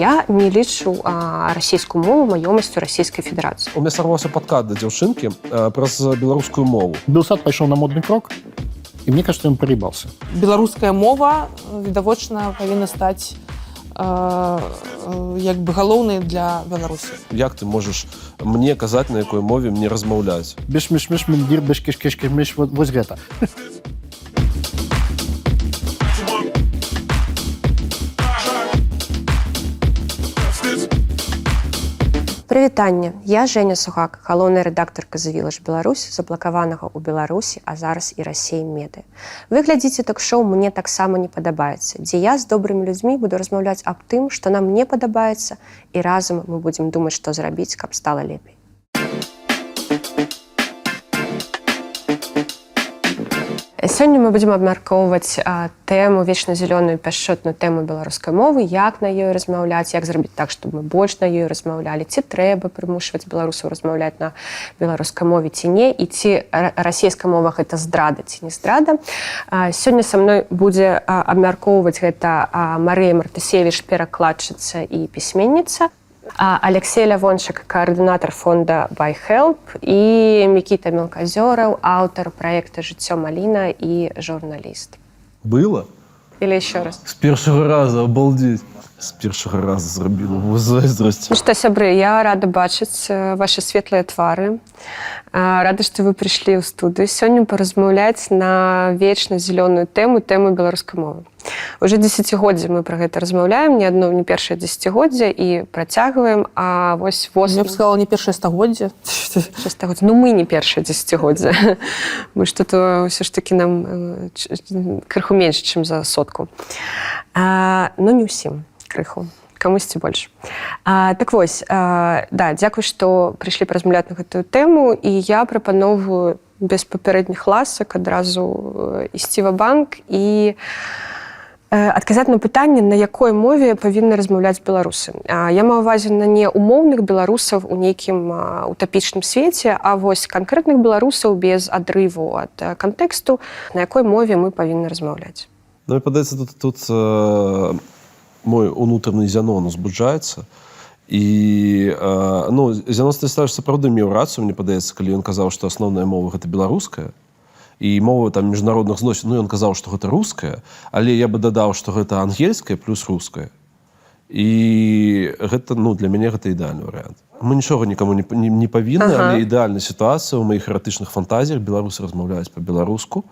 я не лічу а, расійскую мову маёмасцю расійскай федэрацыі. У меня сорвался подкат до дзяўчынкі праз беларускую мову. Белсад пайшоў на модный крок і мне кажется ён проебался беларуская мова відавочна павінна стаць як бы галоўнай для беларусі. Як ты можаш мне казаць на якой мове мне размаўляць? Бешмешмеш мендир бешкешкешкемеш вот вось гэта Прывітанне. Я Женя сухак галоўная рэдактарка завілаш Беларусь заблакаванага ў Беларусі а зараз і рассей меды вы глядзіце ток-шоу мне таксама не падабаецца дзе я з добрымі людзьмі буду размаўляць аб тым што нам не падабаецца і разам мы будзем думаць што зрабіць каб стала лепей Сёння мы будзем абмяркоўваць тэму вечна зялёную пяшчотную тэму беларускай мовы як на ёй размаўляць як зрабіць так чтобы мы больш на ёй размаўлялі ці трэба прымушваць беларусаў размаўляць на беларускай мове ці не і ці расійская мова гэта здрада ці не здрада. Сёння са мной будзе абмяркоўваць гэта Марыя мартысевіч перакладчыца і пісьменніца Алексей Лявончык, каардынатар фонда Байхелп і Мікіта Мелказёраў, аўтар праекта жыццё Маліна і журналіст. было Или еще раз. з першага раза обалдеть з першага раза зрабіла зайздрасць Ну што сябры, я рада бачыць э, ваши светлыя твары. А, Рада, што вы прыйшлі ў студыю сёння паразмаўляць на вечна зялёную тэму тэму беларускай мовы. Уже десятгоддзя мы пра гэта размаўляем не адно не першае дзесяцігоддзя і працягваем а вось я восьм б сказала не першае стагоддзе. Шестагоддзя ну мы не першае дзесяцігоддзя мы что-то ўсё ж таки нам э, крыху менш чым за сотку. А, ну не ўсім крыху камусьці больш. А, так вось а, да дзякуй што прыйшлі паразмаўляць на гэтую тэму і я прапаноўваю без папярэдніх ласак адразу э, ісці ва банк і Э, адказаць на пытанне на якой мове павінны размаўляць беларусы. Я маю увазе на не умоўных беларусаў у нейкім утапічным свеце а вось канкрэтных беларусаў без адрыву ад кантэксту на якой мове мы павінны размаўляць. Ну, падаецца тут тут э, мой унутраны зянон узбуджаецца. І э, ну зянон стаж сапраўды меў рацыю мне падаецца калі ён казаў што асноўная мова гэта беларуская і мова там міжнародных зносін ну ён казаў што гэта руская але я бы дадаў што гэта ангельская плюс руская. І гэта ну для мяне гэта ідэальны варыянт. Мы нічога нікому не, не, не павінны Ага. але ідэальная сітуацыя ў маіх эратычных фантазіях. Беларусы размаўляюць па-беларуску.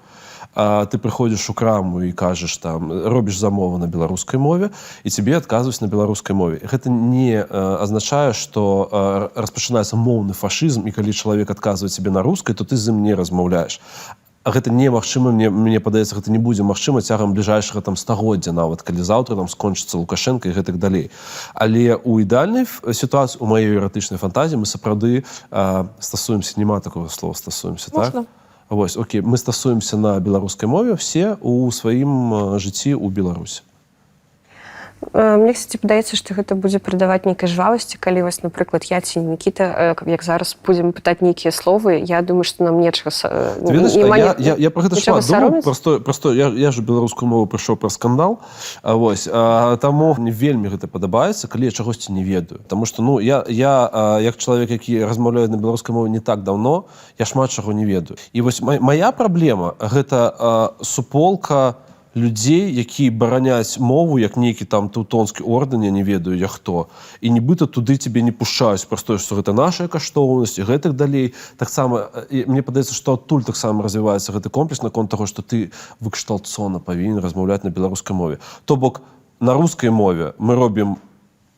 А ты прыходзіш у краму і кажаш там робіш замову на беларускай мове і цябе адказваюць на беларускай мове. Гэта не э, азначае што распачынаецца моўны фашызм і калі чалавек адказвае цябе на рускай то ты з ім не размаўляеш. А гэта немагчыма мне мне падаецца гэта не будзе магчыма цягам бліжэйшага там стагоддзя нават калі заўтра там скончыцца лукашенко і гэтак далей. Але у ідэальнай ф- сітуацыі у маёй эратычнай фантазіі мы сапраўды стасуемся няма такого слова стасуемся так? Можна. Вось Окей мы стасуемся на беларускай мове все у сваім жыцці ў беларусі Мне кстати падаецца што гэта будзе прыдаваць нейкай жвавасці калі вось напрыклад я ці Нкіта як зараз будзем пытаць нейкія словы. Я думаю што нам нечага э, я, я, я про гэта просто просто я, я ж беларускую мову прыйшоў пра скандал а, вось а, таму мне вельмі гэта падабаецца калі я чагосьці не ведаю. Таму что ну я я як чалавек які размаўляю на беларускай мове не так давно я шмат чаго не ведаю. І вось ма- моя праблема гэта а, суполка людзей які бараняць мову як нейкі там теўтонскі ордэн я не ведаю я хто. І нібыта туды тебе не пушаюць простое што гэта наша каштоўнасць і гэтак далей. Таксама мне падаецца што адтуль таксама развіваецца гэты комплекс наконт таго што ты выкшталцона павінен размаўляць на беларускай мове. То бок на рускай мове мы робім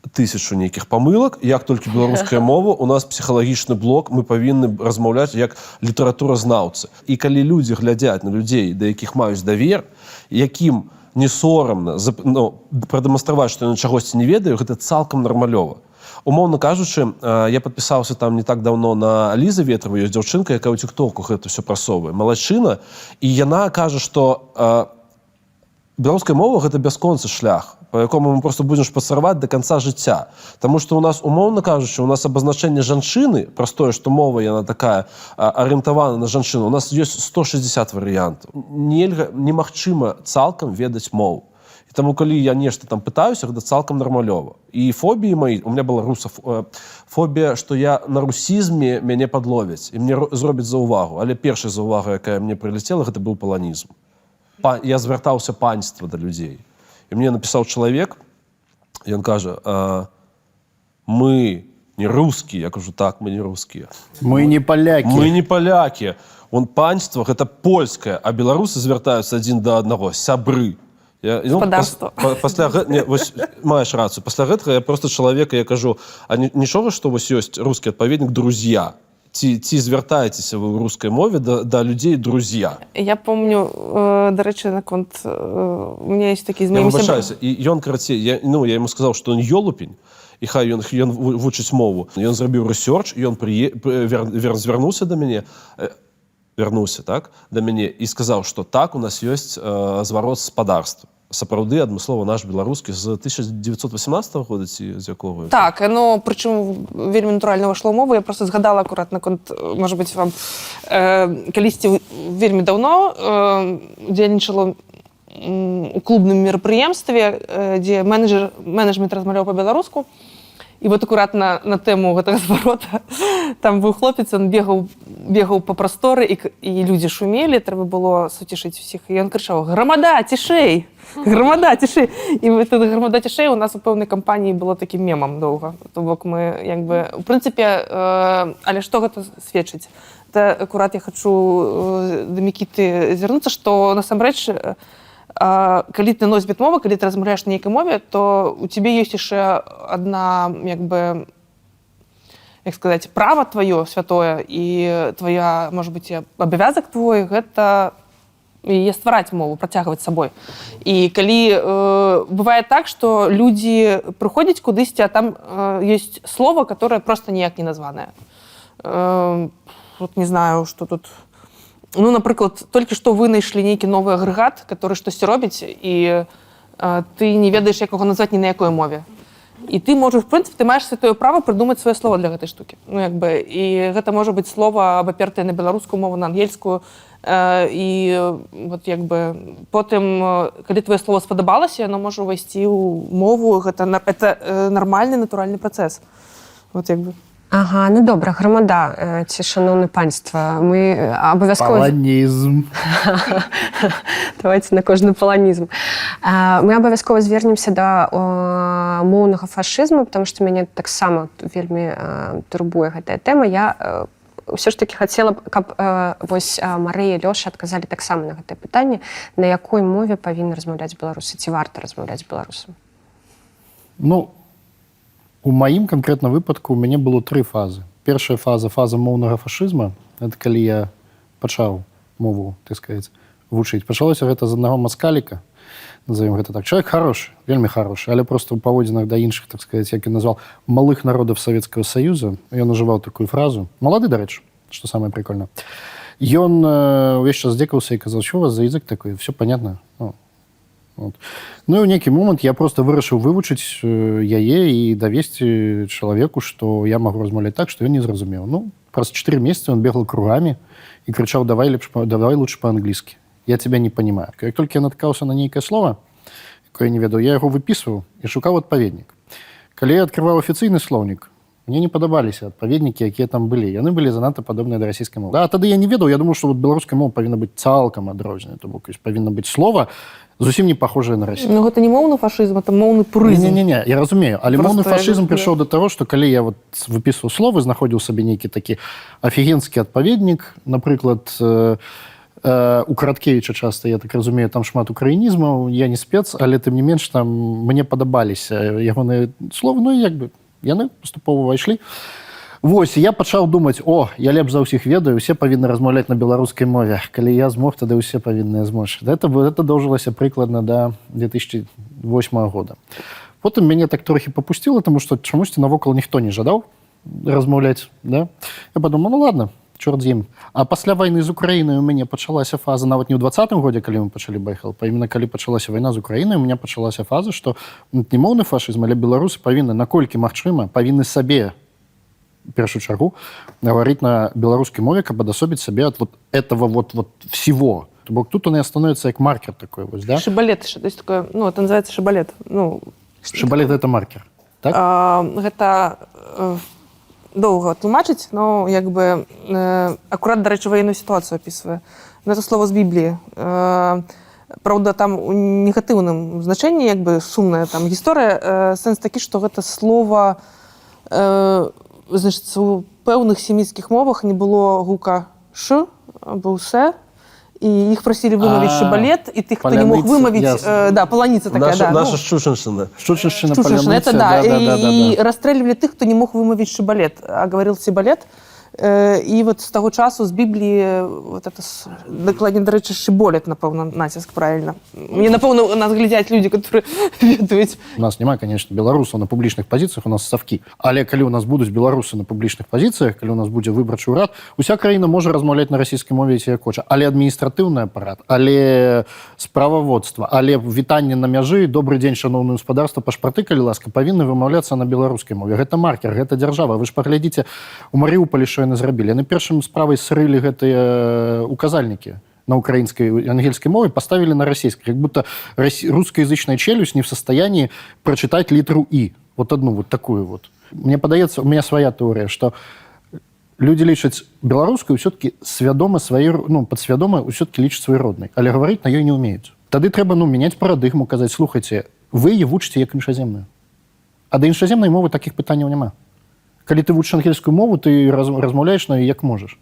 тысячу нейкіх памылак. Як толькі беларуская мова у нас псіхалагічны блок мы павінны размаўляць як літаратуразнаўцы. І калі людзі глядзяць на людзей да якіх маюць давер якім не сорамна ну, прадэманстраваць што яны чагосьці не ведаю гэта цалкам нармалёва. Умоўна кажучы я подпісаўся там не так давно на ліза ветрова ёсць дзяўчынка якая ў тиктоку гэта все прасоввае малайчына і яна кажа што беларуская мова гэта бясконцы шлях по якому мы просто будзем шпацараваць до конца жыцця Таму что у нас умоўна кажучы у нас абазначэнне жанчыны праз тое што мова яна такая арыентавана на жанчыну у нас ёсць 160 варыянтаў нельга немагчыма цалкам ведаць мову І тому, коли я нешта там пытаюся, гэта цалкам нармалёва. І фобіі мои, у меня была русаф... фобія, што я на русізме мяне падловяць і мне ро- зробяць заўвагу. Але першая заўвага, якая мне прылецела, гэта быў паланізм. Па... Я звяртаўся панства да людзей. І мне напісаў чалавек, і ён кажа: э, мы не рускія, я кажу так, мы не рускія. Мы не поляки. Мы не палякі. Он панства гэта польскае, а беларусы звяртаюцца адзін да аднаго сябры. Я, ну, Гаспадарства. пас- па- пасля гэ- не, вось, маеш рацыю пасля гэтага я просто чалавека я кажу а ні- нічога што вось ёсць рускі адпаведнік друзья ці ці звяртаецеся вы ў рускай мове да, да людзей друзья? Я помню, э, до речі, наконт, э, у меня есть такие з я моїми выбачаюся і ён карацей я ну я ему сказаў што ён ёлупень і хай ён ён ву- вучыць мову ён зрабіў рэсёрч ён прые пры- вер, вер, звярнуўся да мяне э, вярнуўся так да мяне і сказаў што так у нас ёсць э, зварот спадарства сапраўды адмыслова наш беларускі з 1918 года ці з якого Так, ну причому вельмі натуральна вайшло мову. Я просто згадала акурат наконт, э, може бути, вам е, калісьці вельмі давно е, дзейнічала м, у клубным мерапрыемстве, е, дзе менеджер менеджмент размаўляў па-беларуску. І вот акурат на, тэму гэтага зварота там быў хлопец, он бегаў бегаў па прасторы і, і людзі шумелі, трэба было суцішыць усіх. І ён крычаў: грамада, цішэй! Грамада, цішэй! І эта грамада цішэй у нас у пэўнай кампаніі было такім мемам доўга. То бок мы як бы у прынцыпе, э, але што гэта сведчыць? Акурат я хачу э, да Мікіты звярнуцца, што насамрэч э, а, калі ты носьбіт мовы, калі ты размаўляеш на нейкай мове, то у цябе ёсць яшчэ адна як бы як сказаць права тваё святое і твоя может быть абавязак твой гэта яе ствараць мову працягваць сабой і калі э, бывае так что людзі прыходзяць кудысьці а там э, есть слово которое просто ніяк не названае э, вот не знаю что тут ну напрыклад толькі што вы знайшлі нейкі новы агрэгат который штосьці робіць і э, ты не ведаеш як яго назваць ні на якой мове. І ты можаш прынцып ты маеш святое права прыдумаць сваё слово для гэтай штукі. Ну як бы і гэта можа быць слова абапертае на беларускую мову на ангельскую. Э, і вот як бы потым калі твоё слово спадабалася яно можа ўвайсці ў мову. Гэта на- это нармальны натуральны працэс. Вот як бы Ага, ну добра, грамада ці шановне панства. Ми е, обов'язково Полонизм. давайте на кожны паланізм. Ми абавязкова звернемся да моўнага фашызму, потому што мяне таксама вельмі турбуе гэтая тэма. Я е, ўсё ж таки хацела б, каб е, вось е, Марыя Лёша адказалі таксама на гэтае пытанне, на якой мове павінны размаўляць беларусы, ці варта размаўляць беларусам. Ну, у маім конкретно выпадку у мяне было тры фазы. Першая фаза фаза моўнага фашызма это калі я пачаў мову сказать вучыць пачалося гэта з аднаго маскаліка назовем гэта так. Человек хороший вельмі хороший але просто у паводзінах да іншых так сказать як і назвал малых народов советского союза ён ужываў такую фразу. Малады дарэчы что самое прикольно. Ён увесь час дзекаўся і казаў що у вас за язык такой все понятно ну, вот. Ну і ў нейкі момант я просто вырашыў вывучыць э, яе і давесці чалавеку, што я магу размаўляць так, што ён не зразумеў. Ну праз 4 месяцы он бегал кругамі і крычаў давай лепш давай лучше по-англійскі. Я тебя не понимаю. Як толькі я наткаўся на нейкае слово, якое не ведаў, я яго выпісваў і шукаў адпаведнік. Калі я адкрываў афіцыйны слоўнік, мне не падабаліся адпаведнікі, якія там былі. Яны былі занадта падобныя да расійскай мовы. А тады я не ведаў, я думаю, што вот беларуская мова павінна быць цалкам адрознена. То бок павінна быць слова зусім не похожее на расійскую. ну гэта не моўны фашызм это моўны пурызм Не, не, не, я разумею. Але моўны фашызм люблю. прыйшоў да таго, што калі я вот выпісваў словы, знаходзіў сабе нейкі такі афігенскі адпаведнік, напрыклад, э, э, у Караткевіча часта, я так разумею, там шмат украінізмаў, я не спец, але тым не менш там мне падабаліся ягоныя словы, ну і як бы яны паступова ўвайшлі. Вось я пачаў думаць о я лепш за ўсіх ведаю усе павінны размаўляць на беларускай мове. Калі я змог тады ўсе павінныя змож это бы это доўжылася прыкладна до 2008 года. Потым мяне так трохі попусціла тому что чамусьці навокал ніхто не жадаў размаўляць да? Я подумал ну ладно чорт з ім а пасля вайны з украінай у мяне пачалася фаза нават не ў двадцатым годзе калі мы пачалі байхал па іменно калі пачалася вайна з украінай у меня пачалася фаза што не моўны фашызм але беларусы павінны наколькі магчыма павінны сабе першую чаргу говорить на беларускай мове каб адасобіць сабе от вот этого вот вот всего То бок тут он и становится как маркер такой вось да Шибалет, ш- то есть такое, ну, это называется шибалет. Ну, шибалет это маркер так а, гэта э, доўга тлумачыць, но як бы э, акурат, дарэчы, ваенную сітуацыю опісвае. Ну, это слово з Бібліі. Э, Праўда, там у негатыўным значэнні як бы сумная там гісторыя э, сэнс такі, што гэта слова э, значит, у пэўных семіцкіх мовах не было гука ш быў се і іх прасілі вымавіць А, шыбалет і тых, хто не мог вымавіць э, да, паланіца такая Наша, да, наша ну. Штучнщина, Штучно, это да. да, да, да, и да. расстреливали тех, кто не мог вымовить шибалет, а говорил сибалет. Э, І от з того часу з Біблії от это, с- дакладні, до речі, шиболет, напевно, націск правильно. Мені, напевно, нас глядять люди, ведають. У нас няма конечно беларусаў на публічных пазіцыях у нас савкі але калі у нас будуць беларусы на публічных пазіцыях калі у нас будзе выбарчы ўрад уся краіна можа размаўляць на расійскай мове ці хоча але адміністратыўны апарат але справаводства але вітанне на мяжы добрый дзень шаноўна гаспадарства пашпарты калі ласка павінны вымаўляцца на беларускай мове. Гэта маркер гэта дзяржава вы ж паглядзіце у марыуполі що яны зрабілі яны першым справай срылі гэтыя указальнікі на украинской и ангельской мове поставили на российской. Как будто рос- русскоязычная челюсть не в состоянии прочитать литеру «и». Вот одну вот такую вот. Мне подается, у меня своя теория, что люди лічаць беларускую все-таки свядома сваёй ну подсвядома все-таки лічаць свой роднай але гаварыць на ёй не умеюць тады трэба ну мяняць парадыгму казаць слухайте вы е вучыце як іншаземную а да іншаземнай мовы таких пытанняў няма калі ты вучыш ангельскую мову ты раз, размаўляеш на як можаш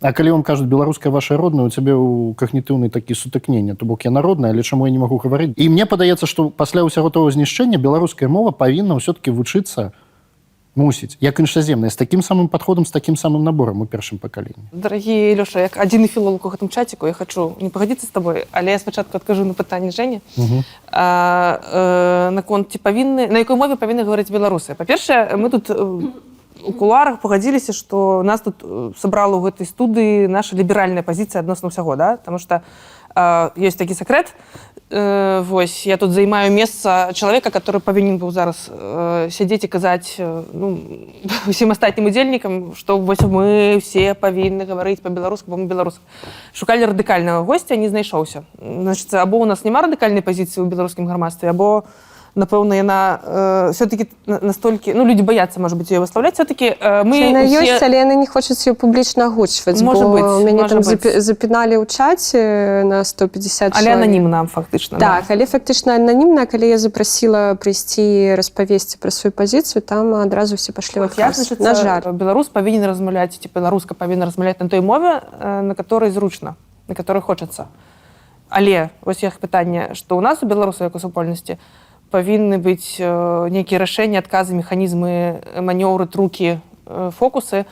А калі вам кажуць беларуская ваша родная у цябе ў когнітыўны такі сутыкнення то бок я народная але чаму я не магу гаварыць і мне падаецца што пасля ўсяго того знішчэння беларуская мова павінна ўсё-таки вучыцца мусіць як іншаземная з таким самым подходом з таким самым набором у першым пакаленні Дорогі Лёша, як адзіны філолог у гэтым чаціку, я хочу не пагадзіцца з табой, але я спачатку адкажу на пытанне Жені. Мгм. А, э, наконт ці павінны, на якой мове павінны гаварыць беларусы. Па-першае, мы тут э, у куларах пагадзіліся, што нас тут э, сабрала ў гэтай студыі наша ліберальная пазіцыя адносна ўсяго, да? Таму што э, ёсць такі сакрэт. Э, вось я тут займаю месца чалавека, который павінен быў зараз э, сядзець і казаць э, ну, усім астатнім удзельнікам, што вось мы все павінны гаварыць па-беларуску, бо мы беларусы. Шукалі радыкальнага госця, не знайшоўся. Значит, або у нас няма радыкальнай пазіцыі ў беларускім грамадстве, або напэўна яна э, все-таки настолькі ну люди баяцца можа быть ее выставляць все-таки э, мы Яна усе- ёсць, але яны не хочуць ее публічна агучваць. Можа бо быць, мяне там запі- запіналі ў чаце на 150 але ананімна фактычна Так, але фактычна ананімна, калі я запрасіла прыйсці распавесці пра сваю пазіцыю, там адразу все пашлі Вот я, значит, На жаль. беларус павінен размаўляць ці беларуска павінна размаўляць на той мове э, на которой зручна на которой хочацца. Але вось іх пытанне што ў нас у беларусу як у супольнасці павінны быць э, нейкія рашэнні адказы механізмы э, манёўры трукі э, фокусы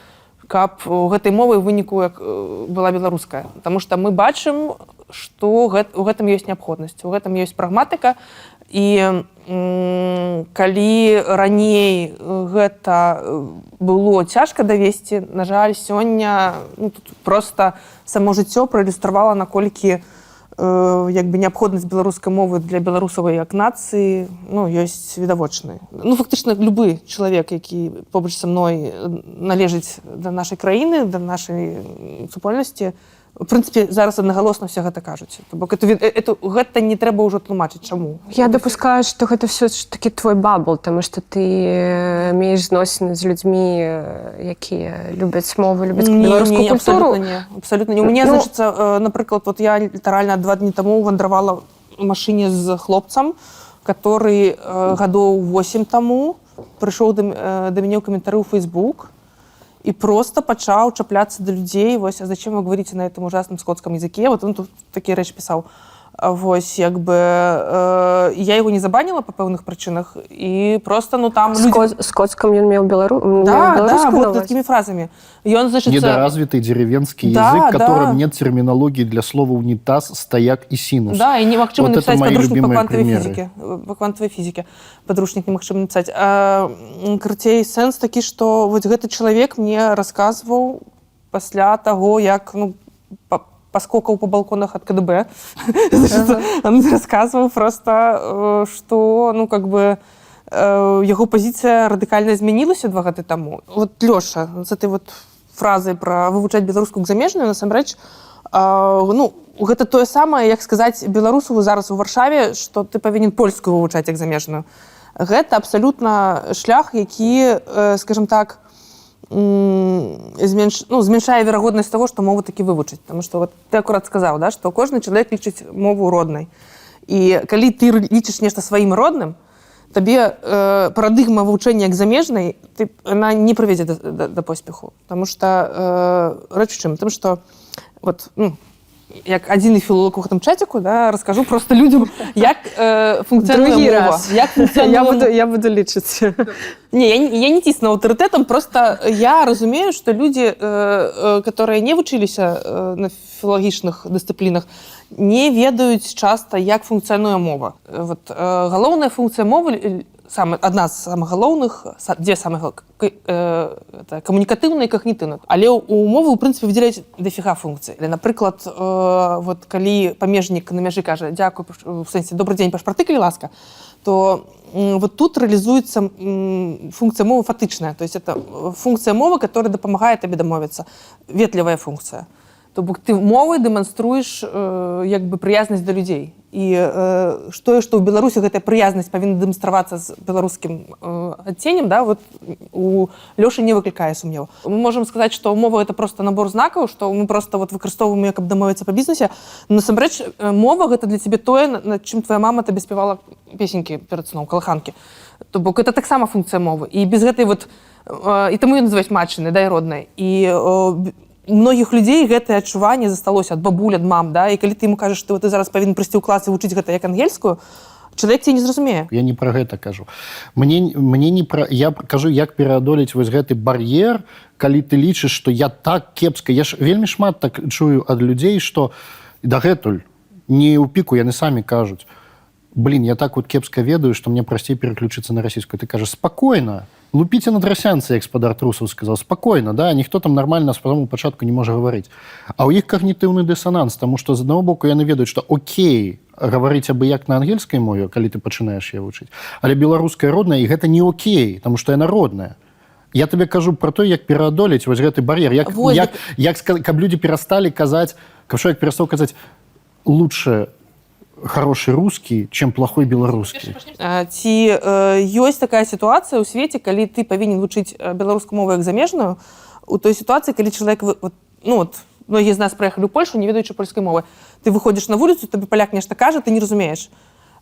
каб у гэтай мовы выніку як была беларуская. Таму што мы бачым што гэт, у гэтым ёсць неабходнасць у гэтым ёсць прагматыка. І калі раней гэта было цяжка давесці на жаль сёння ну, просто само жыццё праілюстравала наколькі э, як бы неабходнасць беларускай мовы для беларусавай як нацыі ну ёсць відавочнай. Ну фактычна любы чалавек які побач са мной э, належыць да нашай краіны да нашай супольнасці в прынцыпе зараз аднагалосна все гэта кажуць. То бок это, э, это гэта не трэба ўжо тлумачыць чаму. Я дапускаю, што гэта все ж таки твой бабл, таму што ты э, мееш зносіны з людзьмі, э, якія любяць мову, любяць беларускую культуру. абсолютно не абсолютно не. У мяне Ну- значыцца напрыклад вот я літаральна два дні таму вандравала у машыне з хлопцам который э, гадоў 8 таму прыйшоў да, э, да мяне ў каментары ў Facebook і просто пачаў чапляцца да людзей вось а зачем вы говорите на этом ужасном скотском языке? Вот он тут такія рэчы пісаў А вось як бы э, я его не забаніла па пэўных прычынах і просто ну там людзі- Скот, скотском ён меў белару... да, да, вот такими фразами. Ён значит недоразвитый деревенский Да, язык да. нет терминологии для слова унитаз стояк и синус Да, і немагчыма Вот па любимые квантавай примеры. фізіке па квантавай фізіке падручнік немагчыма напісаць а, м, крыцей сэнс такі што вось гэты чалавек мне расказваў пасля таго як ну па- паскокаў по балконах ад КДБ. Он расказваў просто э, што ну как бы э, яго пазіцыя радыкальна змянілася два гады таму вот Лёша з этой вот фразай пра вывучаць беларускую замежную насамрэч А, ну, гэта тое самае, як сказаць беларусу зараз у варшаве, што ты павінен польскую вывучаць як замежную. Гэта абсалютна шлях, які, э, скажем так, зменш... ну, змяншае верагоднасць таго, што мову такі вывучыць. Таму што вот, ты акурат сказаў, да, што кожны чалавек лічыць мову роднай. І калі ты лічыш нешта сваім родным, табе э, парадыгма вывучэння як замежнай ты, она не прывядзе да, да, да поспеху. Таму што э, рэч чым, тым што вот, ну, як адзіны філолог у гэтым чаціку да, раскажу просто людзям як э, функцыянуе раз. як Я функцыянуе буду, я буду лічыць. не, я, не- я не цісну аўтарытэтам, просто я разумею, што людзі, э, э, которые не вучыліся э, на філагічных дысцыплінах, не ведаюць часта, як функцыянуе мова. Э, Вот, э, галоўная функцыя мовы, э, самы, адна з самых галоўных, дзве самых э, это камунікатыўная і кагнітыўная. Але ў- у прынцыпе, выдзяляюць дафіга функцый. Але, напрыклад, э, вот, калі памежнік на мяжы кажа дзякуй, паш- у сэнсе добрый дзень, пашпарты, калі ласка, то м, вот тут реализуется м, функция мовы фатычная. То есть это э, функция мовы, которая дапамагае табе дамовіцца. Ветлівая функція. То бок ты мовай дэманструеш э, як бы прыязнасць да людзей. І э, што, што ў Беларусі гэтая прыязнасць павінна дэманстравацца з беларускім э, адценнем, да, вот у Лёшы не выклікае сумневу. Мы можам сказаць, што мова это просто набор знакаў, што мы просто вот выкарыстоўваем, як каб дамовіцца па бізнесе. Насамрэч э, мова гэта для цябе тое, на- над чым твоя мама табе спявала песенькі перад сном калаханкі. То бок это таксама функцыя мовы. І без гэтай вот э, і таму ее называюць матчыны, да і роднай. І у многіх людзей гэтае адчуванне засталося ад бабуль, ад мам, да? і калі ты ему кажаш, што ты зараз павінен прыйсці ў клас і вучыць гэта як ангельскую, чалавек тебе не зразумее. я не про гэта кажу мне мне не про я кажу як пераадолець вось гэты бар'ер калі ты лічыш что я так кепска я ж вельмі шмат так чую ад людзей что дагэтуль не ў піку яны самі кажуць блин я так вот кепска ведаю что мне прасцей переключыцца на расійскую ты кажаш спокойно лупіце на драсянцы як спадар трусаў сказал. Спокойно да ніхто там нормально с самому пачатку не можа гаварыць а ў іх когнітыўны дысонанс тому что з аднаго боку яны ведаюць что окей гаварыць абы як на ангельскай мове калі ты пачынаеш я вучыць але беларуская родная і гэта не окей тому что яна родная. Я тебе кажу про то як пераадолець вось гэты бар'ер як, Вось як, як каб люди перасталі казаць каб чалавек перастаў казаць лучше хороший русский чем плохой беларускі Ці э, ёсць такая сітуацыя ў свеце, калі ты павінен вучыць э, беларускую мову як замежную у той сітуацыі, калі чалавек вот, ну, вот, многія з нас прыехалі ў Польшу, не ведаючы польскай мовы. Ты выходзіш на вуліцу, табе паляк нешта кажа, ты не разумееш.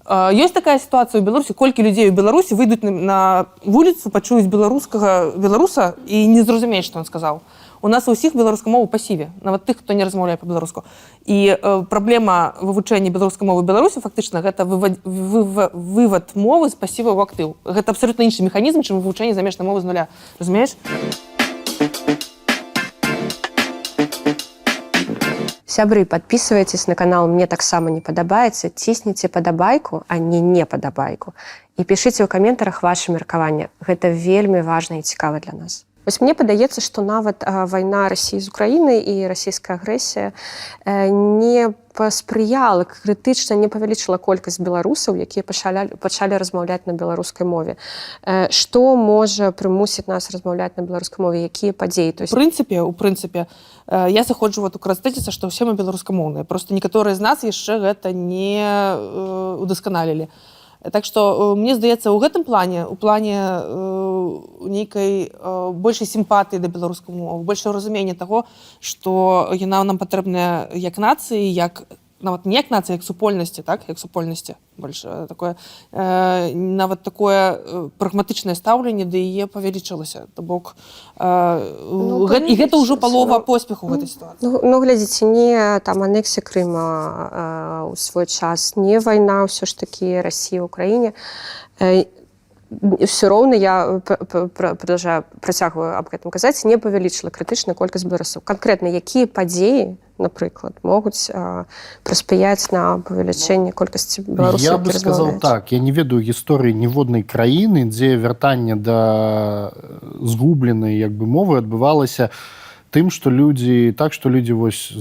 Э, Ёсць такая сітуацыя ў Беларусі, колькі людзей у Беларусі выйдуць на, на вуліцу, пачуюць беларускага беларуса і не зразумеюць, што ён сказаў. У нас у ўсіх беларускай мовы пасіве, нават тых, хто не размаўляе па-беларуску. І э, праблема вывучэння беларускай мовы Беларусі фактычна гэта вывад, вывад, вывад мовы з пасіва ў актыў. Гэта абсалютна іншы механізм, чым вывучэнне замежнай мовы з нуля. Разумееш? Сябры, подписывайтесь на канал «Мне таксама не падабаецца», цісніце падабайку, а не не падабайку. І пішыце ў каментарах ваши меркаванне. Гэта вельмі важна і цікава для нас. Вось мне падаецца, што нават вайна рассіі з Украінай і расійская агрэсія э, не паспрыяла крытычна не павялічыла колькасць беларусаў, якія пачалі, пачалі размаўляць на беларускай мове. Э, што можа прымусіць нас размаўляць на беларускай мове, якія падзеі то У прынцыпе, у прынцыпе, э, я заходжу вот у карастэціцца, што ўсе мы беларускамоўныя. Просто некаторыя з нас яшчэ гэта не э, удасканалілі. Так што э, мне здаецца, у гэтым плане у плане э, нейкай э, большай сімпатыі да беларускай мовы, большее разумення таго, што яна нам патрэбная як нацыі, як нават не як нацыя, як супольнасці, так як супольнасці больш э, такое э, нават такое э, прагматычнае стаўленне да яе павялічылася. То бок э, Ну, гэта, і гэта ўжо палова поспеху гэтай сітуацыі. Ну, ну глядзіце не там анексія Крыма э, у свой час не вайна ўсё ж такі Росія ўкраіне э, все роўна я пра- продолжаю працягваю аб гэтым казаць не павялічыла крытычна колькасць беларусаў канкрэтна якія падзеі напрыклад могуць э, прыспяяць на павелічэнне колькасці беларусаў я бы сказал так я не ведаю гісторыі ніводнай краіны дзе вяртанне да згубленай як бы мовы адбывалася тым што людзі так што людзі вось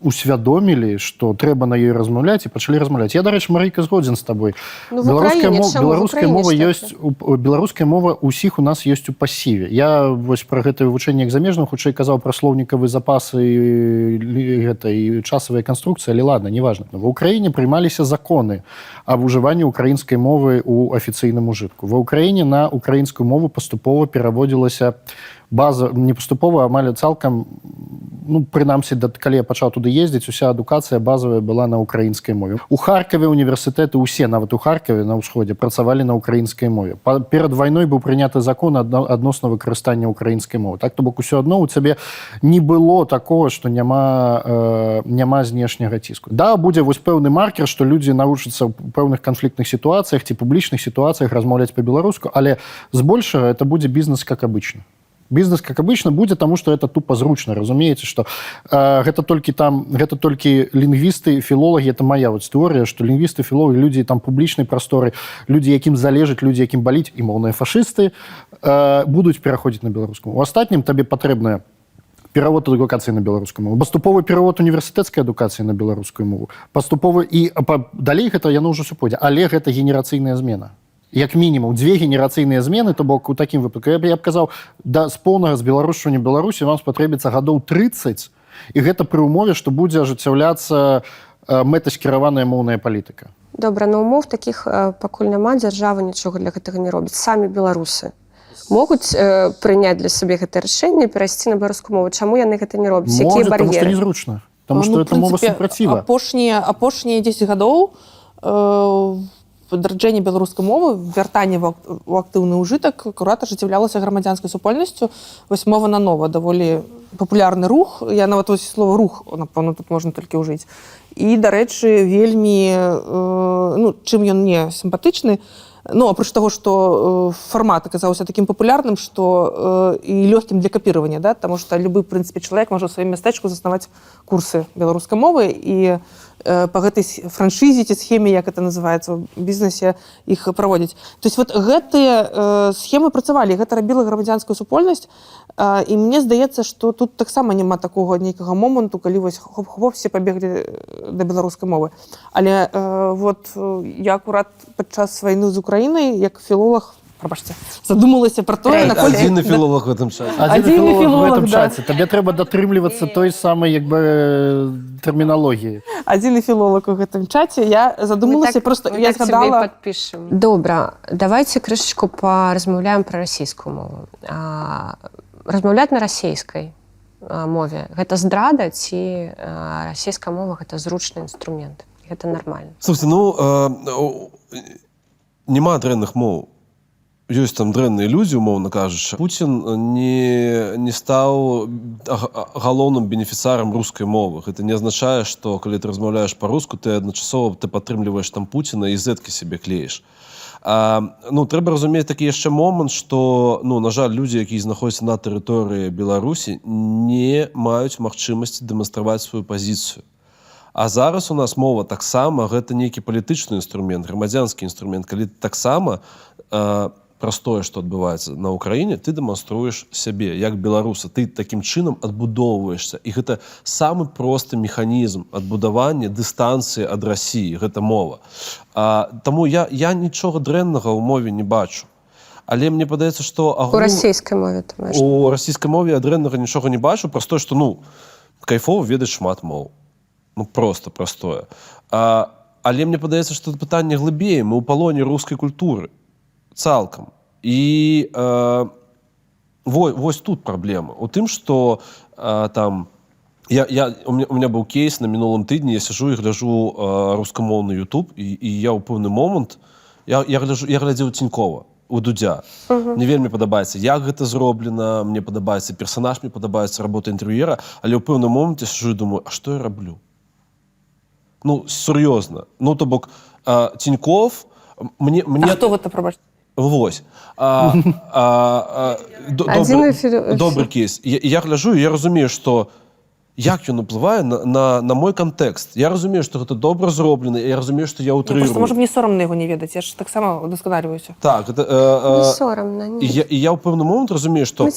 усвядомілі што трэба на ёй размаўляць і пачалі размаўляць я дарэчы марыка згодзін з табой Ну, в беларуская Украіне, мова? В беларуская Украіне мова ж так. ёсць у- беларуская мова ўсіх у нас ёсць у пасіве я вось пра гэта вывучэнне як замежных хутчэй казаў пра слоўнікавы запасы гэта і часавая канструкцыя але ладно неважно ва ўкраіне прымаліся законы аб ужыванні украінскай мовы у афіцыйным ужытку ва ўкраіне на украінскую мову паступова пераводзілася база не паступова амаль цалкам ну прынамсі да калі я пачаў туды ездзіць уся адукацыя базовая была на украінскай мове. У харкаве універсітэты усе нават у харкаве на ўсходзе працавалі на украінскай мове. Па- перад вайной быў прыняты закон адно- адносна выкарыстання украінскай мовы. Так то бок усё адно у цябе не было такого што няма э, няма знешняга ціску. Да будзе вось пэўны маркер што людзі навучацца ў пэўных канфліктных сітуацыях ці публічных сітуацыях размаўляць па-беларуску але збольшага это будзе бізнес как обычно бізнес как обычно будзе тому что это тупо зручна разумееце что э, гэта толькі там гэта толькі лінгвісты філолагі это моя вот тэорыя что лінгвісты філогі людзі там публічнай прасторы людзі якім залежыць людзі якім баліць і моўныя фашысты э, будуць пераходзіць на беларускую у астатнім табе патрэбная перавод адукацыі на беларускую мову паступовы перавод універсітэцкай адукацыі на беларускую мову паступовы і а, па, далей гэта яно ўжо ўсё пойдзе але гэта генерацыйная змена як мінімум дзве генерацыйныя змены то бок у такім выпадку. Я б я б казаў да з поўнага збеларушчання беларусі вам спатрэбіцца гадоў 30 і гэта пры ўмове што будзе ажыццяўляцца мэтаскіраваная моўная палітыка. Добра, на умоў такіх э, пакуль няма дзяржава нічога для гэтага не робіць. Самі беларусы могуць э, прыняць для сабе гэта рашэнне перайсці на беларускую мову. Чаму яны гэта не робяць? Якія бар'еры? незручна Таму Ну, што в это мова супраціва апошнія апошнія 10 гадоў э, падраджэнне беларускай мовы вяртанне у актыўны ўжытак акурат ажыццяўлялася грамадзянскай супольнасцю. Вось мова на нова даволі папулярны рух. Я нават вось слова рух напэўна тут можна толькі ўжыць. І дарэчы вельмі э, ну чым ён не сімпатычны. Ну апроч таго што э, фармат аказаўся такім папулярным што э, і лёгкім для капіравання да таму што любы прынцыпе чалавек можа сваім мястэчку заснаваць курсы беларускай мовы. І э, па гэтай франшызе ці схеме як это называецца у бізнесе іх праводзіць то есть вот гэтыя э, схемы працавалі гэта рабіла грамадзянскую супольнасць э, і мне здаецца што тут таксама няма такога нейкага моманту калі вось хоп-хоп все пабеглі э, да беларускай мовы. Але э, вот э, я акурат падчас вайны з украінай як філолог прабачце задумалася про тое Адзіны філолог в гэтым часе Адзіны філолог в да. часе табе трэба датрымлівацца той самай як бы э, тэрміналогіі адзіны філолог у гэтым чаце я задумалася просто я згадала подпішем добра давайте крышачку паразмаўляем пра расійскую мову. А, размаўляць на расійскай мове гэта здрада ці расійская мова гэта зручны інструмент гэта нормально. Слушайте, ну э, няма дрэнных моў ёсць там дрэнныя людзі умоўна кажучы. Пуін не не стаў га- галоўным бенефіцарам рускай мовы. Гэта не азначае што калі ты размаўляеш па-руску ты адначасова ты падтрымліваеш там Пуціна і зеткі сябе клееш. А, ну трэба разумець такі яшчэ момант што ну на жаль людзі якія знаходзяцца на тэрыторыі беларусі не маюць магчымасці дэманстраваць сваю пазіцыю. А зараз у нас мова таксама гэта нейкі палітычны інструмент грамадзянскі інструмент. Калі таксама э, праз тое што адбываецца на ўкраіне ты дэманструеш сябе як беларуса ты такім чынам адбудоўваешься і гэта самы просты механізм адбудавання дыстанцыі ад рассіі гэта мова. А, Таму я я нічога дрэннага ў мове не бачу. Але мне падаецца што у агул... расійскай мове у расійскай мове я дрэннага нічога не бачу праз тое што ну кайфова ведаць шмат моў. Ну просто простое. А, але мне падаецца што пытанне глыбей. Мы ў палоне рускай культуры цалкам і э, во, вось тут праблема у тым што э, там я, я у меня, у меня быў кейс на мінулым тыдні я сижу і гляжу э, рускамоўны YouTube і, і я ў пэўны момант я, я гляжу я глядзеў цінькова у дудзя. Uh -huh. мне вельмі падабаецца як гэта зроблена мне падабаецца персонаж мне падабаецца работа інтэр'ера але ў пэўным моманце сижу і думаю а што я раблю? Ну сур'ёзна ну то бок э, ціньков мне мне А хто гэта прабачце Вось. А, а, а, до- добры, філо- добры кейс. Я, я гляжу, я разумею, што як ён уплывае на, на, на мой кантэкст я разумею што гэта добра зроблена я разумею што я Ну, утрырую просто можа мне сорамна яго не ведаць я ж таксама удасканаліваюся так гэта, Не э, э, ні. я, я ў пэўны момант разумею што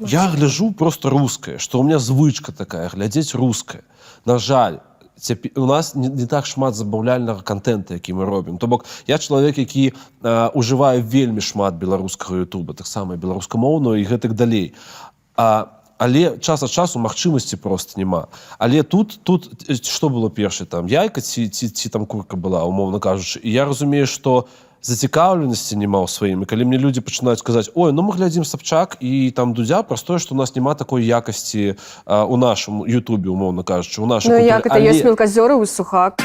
я гляжу просто рускае што у меня звычка такая глядзець рускае на жаль цяпер у нас не, не так шмат забаўляльнага контента які мы робім то бок я чалавек які э, ужываю вельмі шмат беларускага Ютуба таксама беларускамоўную і гэтак далей. А але час ад часу магчымасці просто няма. Але тут тут што было першае там? Яйка ці ці, ці там курка была умоўна кажучы. І я разумею што зацікаўленасці няма ў сваім і калі мне людзі пачынаюць казаць ой ну мы глядзім сапчак і там дудзя праз тое што у нас няма такой якасці а, у нашым Ютубе умоўна кажучы у нашым Ну як это есть мелкозеры у сухак.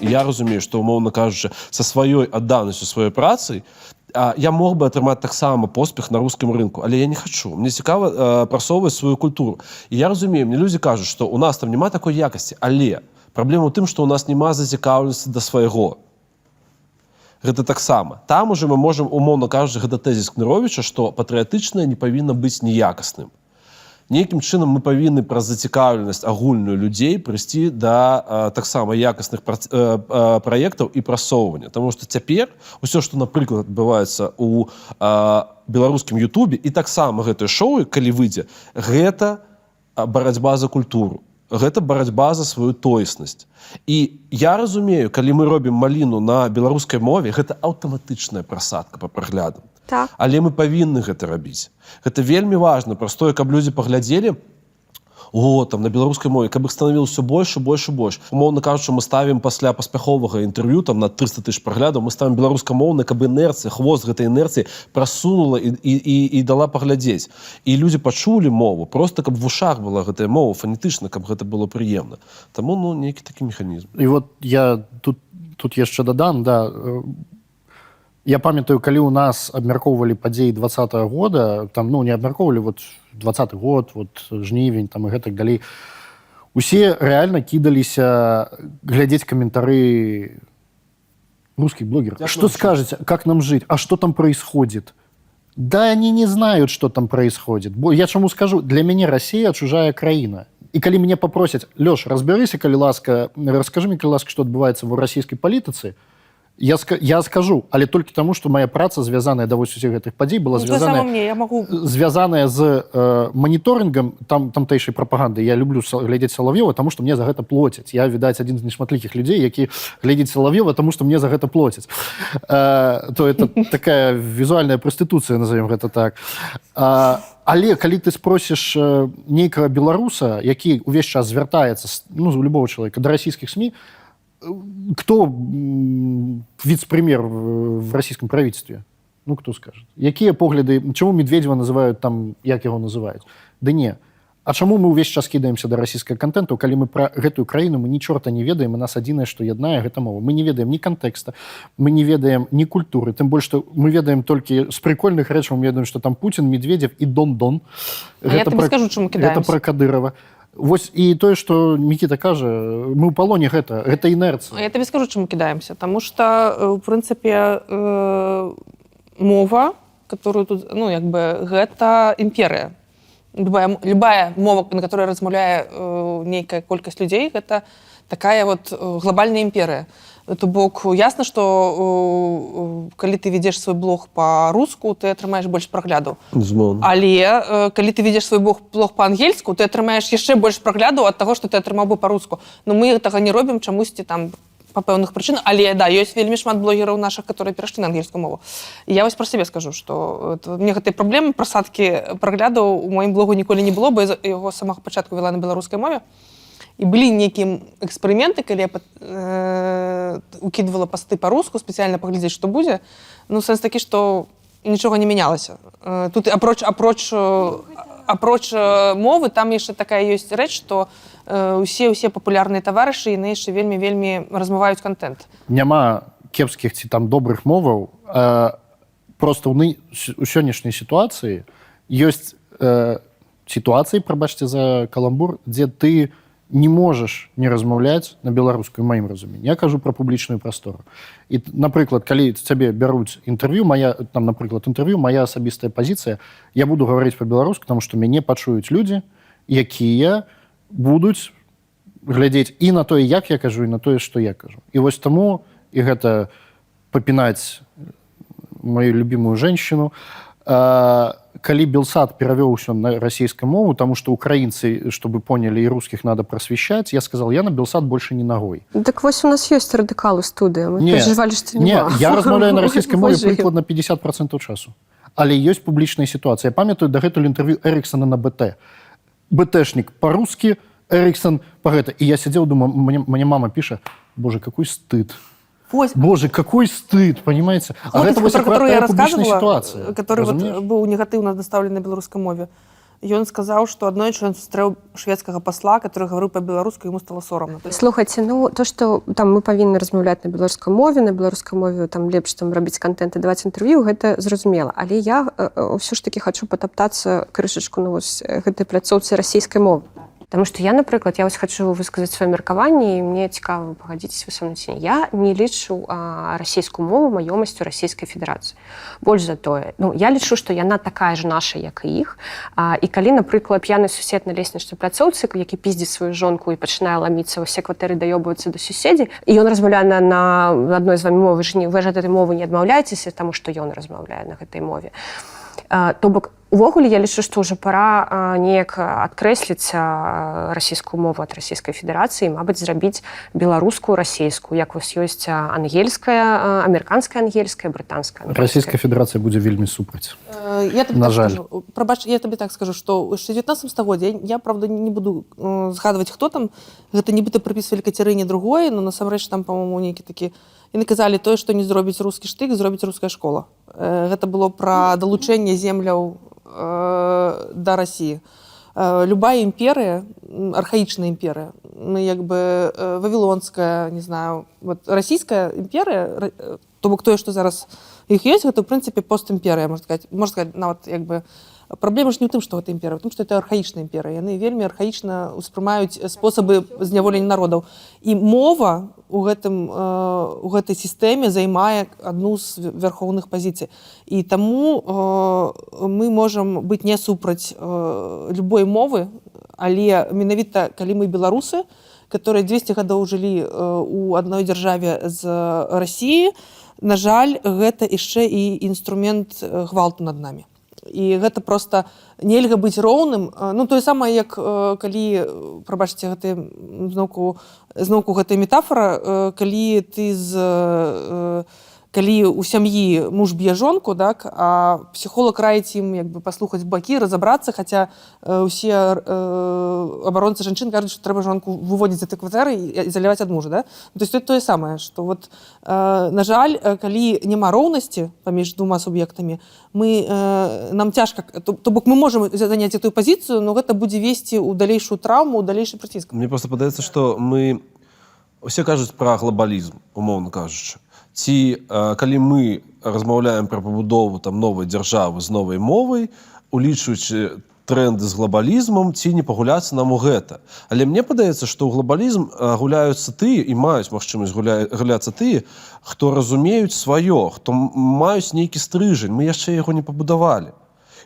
я разумею што умоўна кажучы са сваёй адданасцю сваёй працай а, я мог бы атрымаць таксама поспех на рускім рынку але я не хочу. Мне цікава прасоўваць сваю культуру. І я разумею мне людзі кажуць што у нас там няма такой якасці але праблема ў тым што у нас няма зацікаўленасці да свайго. Гэта таксама. Там уже мы можем умоўна кажучы гэта тэзіс кныровича што патрыятычнае не павінна быць неякасным нейкім чынам мы павінны праз зацікаўленасць агульную людзей прыйсці да таксама якасных э, праектаў і прасоўвання. Таму што цяпер усё што напрыклад адбываецца у беларускім Ютубе і таксама гэтае шоу калі выйдзе гэта барацьба за культуру. Гэта барацьба за сваю тоеснасць. І я разумею калі мы робім маліну на беларускай мове гэта аўтаматычная прасадка по праглядам Так. але мы павінны гэта рабіць. Гэта вельмі важна. Простое каб людзі паглядзелі о там на беларускай мове каб іх станавілася больш больш і больш. Умоўна кажучы мы ставім пасля паспяховага інтэрв'ю там на 300 тысяч праглядаў мы ставім беларускамоўны каб інерцыя хвост гэтай інерцыі прасунула і, і, і, і дала паглядзець. І людзі пачулі мову просто каб в ушах была гэтая мова фанетычна каб гэта было прыемна. Таму ну нейкі такі механізм. І вот я тут, тут яшчэ дадам, да, э, я памятаю, калі ў нас абмяркоўвалі падзеі два года, там ну не абмяркоўвалі вот двадцаты год, вот жнівень там і гэтак далей. Усе рэальна кідаліся глядзець каментары русских блогеров. Как что скажете, как нам жить, а что там происходит? Да они не знают, что там происходит. Бо я чему скажу, для мяне Россия чужая краіна. І калі мяне попросяць Лёш разбярыся калі ласка расскажы мне калі ласка што адбываецца в расійскай палітыцы я, я скажу але толькі таму што моя праца звязаная да вось усіх гэтых падзей была Ну, звязаная мне я могу. звязаная з э, маніторынгам там тамтэйшай прапаганды. Я люблю глядзець салавёва тому што мне за гэта плоцяць. Я відаць адзін з нешматлікіх людзей які глядзець салавёва тому што мне за гэта плоцяць. Э, то это такая візуальная прастытуцыя назовем гэта так. Э, але калі ты спросіш э, нейкага беларуса які увесь час звяртаецца ну любого чалавека да расійскіх сМ кто вице-премьер в российском правительстве? Ну, кто скажет? Якія погляды, чаму Медведева называют там, як яго называюць? Да не. А чаму мы ўвесь час кідаемся да расійскага контенту, калі мы пра гэтую краіну мы ні чорта не ведаем, і нас адзінае, што яднае гэта мова. Мы не ведаем ні кантэкста, мы не ведаем ні культуры, тым больш што мы ведаем толькі з прикольных рэчаў, мы ведаем, што там Путін, Медведев і Дон-Дон. А я табе скажу, чаму Гэта пра Кадырова. Вось і тое, што Мікіта кажа, мы ў палоне гэта, гэта інерцыя. Я табе скажу, чаму кідаемся. Таму што, э, ў прынцыпе, э, мова, которую тут, ну, як бы, гэта імперыя. Любая, любая мова, на которой размаўляе э, нейкая колькасць людзей, гэта такая вот э, глобальная імперыя. То бок ясна, што э, калі ты ведзеш свой блог па-руску, ты атрымаеш больш праглядаў. Але э, калі ты ведзеш свой блог, блог па-ангельску, ты атрымаеш яшчэ больш прагляду ад таго, што ты атрымаў бы па-руску. Но мы гэтага не робім чамусьці там па пэўных прычынах але да ёсць вельмі шмат блогераў наших которые перайшлі на ангельскую мову я вось про сябе скажу что мне гэтай праблемы прасадкі праглядаў у маім блогу ніколі не было бы яго самага пачатку вела на беларускай мове і былі нейкія эксперыменты калі я пат- э, укидывала пасты по-руску спецыяльна паглядзець што будзе ну сэнс такі што нічога не мянялася Э, тут апроч апроч э, апроч э, мовы там яшчэ такая ёсць рэч што э, усе усе папулярныя таварышы яны яшчэ вельмі вельмі размываюць контент. Няма кепскіх ці там добрых моваў э, просто ў ны- с- у сённяшняй сітуацыі ёсць э, сітуацыі прабачце за каламбур дзе ты не можаш не размаўляць на беларускую маім разуменні я кажу про публічную прастору і напрыклад калі цябе бяруць інтэрв'ю моя там напрыклад інтэрв'ю моя асабістая пазіцыя я буду гаварыць по-беларуску тому что мяне пачуюць людзі якія будуць глядзець і на тое як я кажу і на тое што я кажу. І вось таму і гэта папінаць мою любимую женщину а, калі белсад перавёў усё на расійскую мову тому что украінцы чтобы поняли і русских надо просвещать. Я сказал я на белсад больше не ногой Так вось у нас ёсць радыкалы студыя Не, перажывалі што не няма. я размаўляю на расійскай мове прыкладна 50 процентов часу. Але ёсць публічная сітуацыя Я памятаю дагэтуль інтэрв'ю эриксона на бт. Бтэшнік по-русски эриксон по гэта і я сидел думаю мне, мне мама піша боже какой стыд Вось, боже какой стыд понимаете? А хлопец, гэта вось про который я рассказывала, сітуацыя который вот разумееш? быў негатыўна дастаўлены на беларускай мове. Ён сказаў што аднойчы ён сустрэў шведскага пасла который гаварыў па-беларуску яму стало сорамна слухайце ну то что там мы павінны размаўляць на беларускай мове на беларускай мове там лепш там рабіць контент і даваць інтэрв'ю гэта зразумела але я ўсё ж таки хочу патаптацца крышачку на вось э, гэтай пляцоўцы расійскай мовы Таму што я напрыклад я вось хочу высказаць сваё меркаванне і мне цікава пагадзіць вы са мной ці не. я не лічу а, расійскую мову маёмасцю расійскай федэрацыі больш за тое ну я лічу што яна такая ж наша як і іх а, і калі напрыклад п'яны сусед на леснічнай пляцоўцы які піздзіць сваю жонку і пачынае ламіцца ўсе кватэры даёбваюцца да суседзі і ён размаўляе на, на адной з вами мовы ж не вы ж ад этой мовы не адмаўляецеся таму што ён размаўляе на гэтай мове. А, то бок увогуле я лічу што ўжо пора неяк адкрэсліць расійскую мову ад расійскай федэрацыі мабыць зрабіць беларускую расійскую. Як вось ёсць ангельская амерыканская ангельская брытанская расійская федэрацыя будзе вельмі супраць. Я табе На так жаль. скажу, прабач я табе так скажу што ў 19 стагоддзя я правда не буду згадваць хто там. Гэта нібыта прыпісвалі кацярыне другое но насамрэч там по-моему нейкі такі яны казалі тое што не зробіць рускі штык зробіць руская школа гэта было пра далучэнне земляў да Росіі э, любая імперыя м, архаічная імперыя мы як бы э, вавілонская не знаю вот расійская імперыя ра- э, то бок тое што зараз іх ёсць гэта ў прынцыпе постімперыя можна сказать. Можна сказать нават як бы праблема ж не ў тым што гэта імперыя у тым што это архаічная імперыя яны вельмі архаічна ўспрымаюць спосабы зняволення народаў і мова у гэтым э, у гэтай сістэме займае адну з вярхоўных пазіцый і таму э, мы можам быць не супраць э, любой мовы але менавіта калі мы беларусы которые 200 гадоў жылі э, у адной дзяржаве з Росіі на жаль гэта яшчэ і інструмент э, гвалту над намі і гэта просто нельга быць роўным. Ну тое самае як э, калі э, прабачце гэты зноўку зноўку гэтая метафора э, калі ты з э, калі у сям'і муж б'е жонку так а псіхолог раіць ім як бы паслухаць бакі разабрацца хаця усе э, абаронцы жанчын кажуць што трэба жонку выводзіць этой кватэры і заляваць ад мужа да? то есть тое самае што вот э, на жаль калі няма роўнасці паміж двума суб'ектамі мы э, нам цяжка то, то бок мы можемм заняць эту пазіцыю но гэта будзе весці ў далейшую траўму далейшы прыціск Мне просто падаецца, што мы усе кажуць пра глобалізм, умоўна кажучы. Ці калі мы размаўляем пра пабудову там новай дзяржавы з новай мовай, улічваючы тренды з глобалізмам ці не пагуляцца нам у гэта. Але мне падаецца, што ў глобалізм гуляюцца тыя і маюць магчымасць гуля... гуляцца тыя, хто разумеюць сваё, хто маюць нейкі стрыжань, мы яшчэ яго не пабудавалі.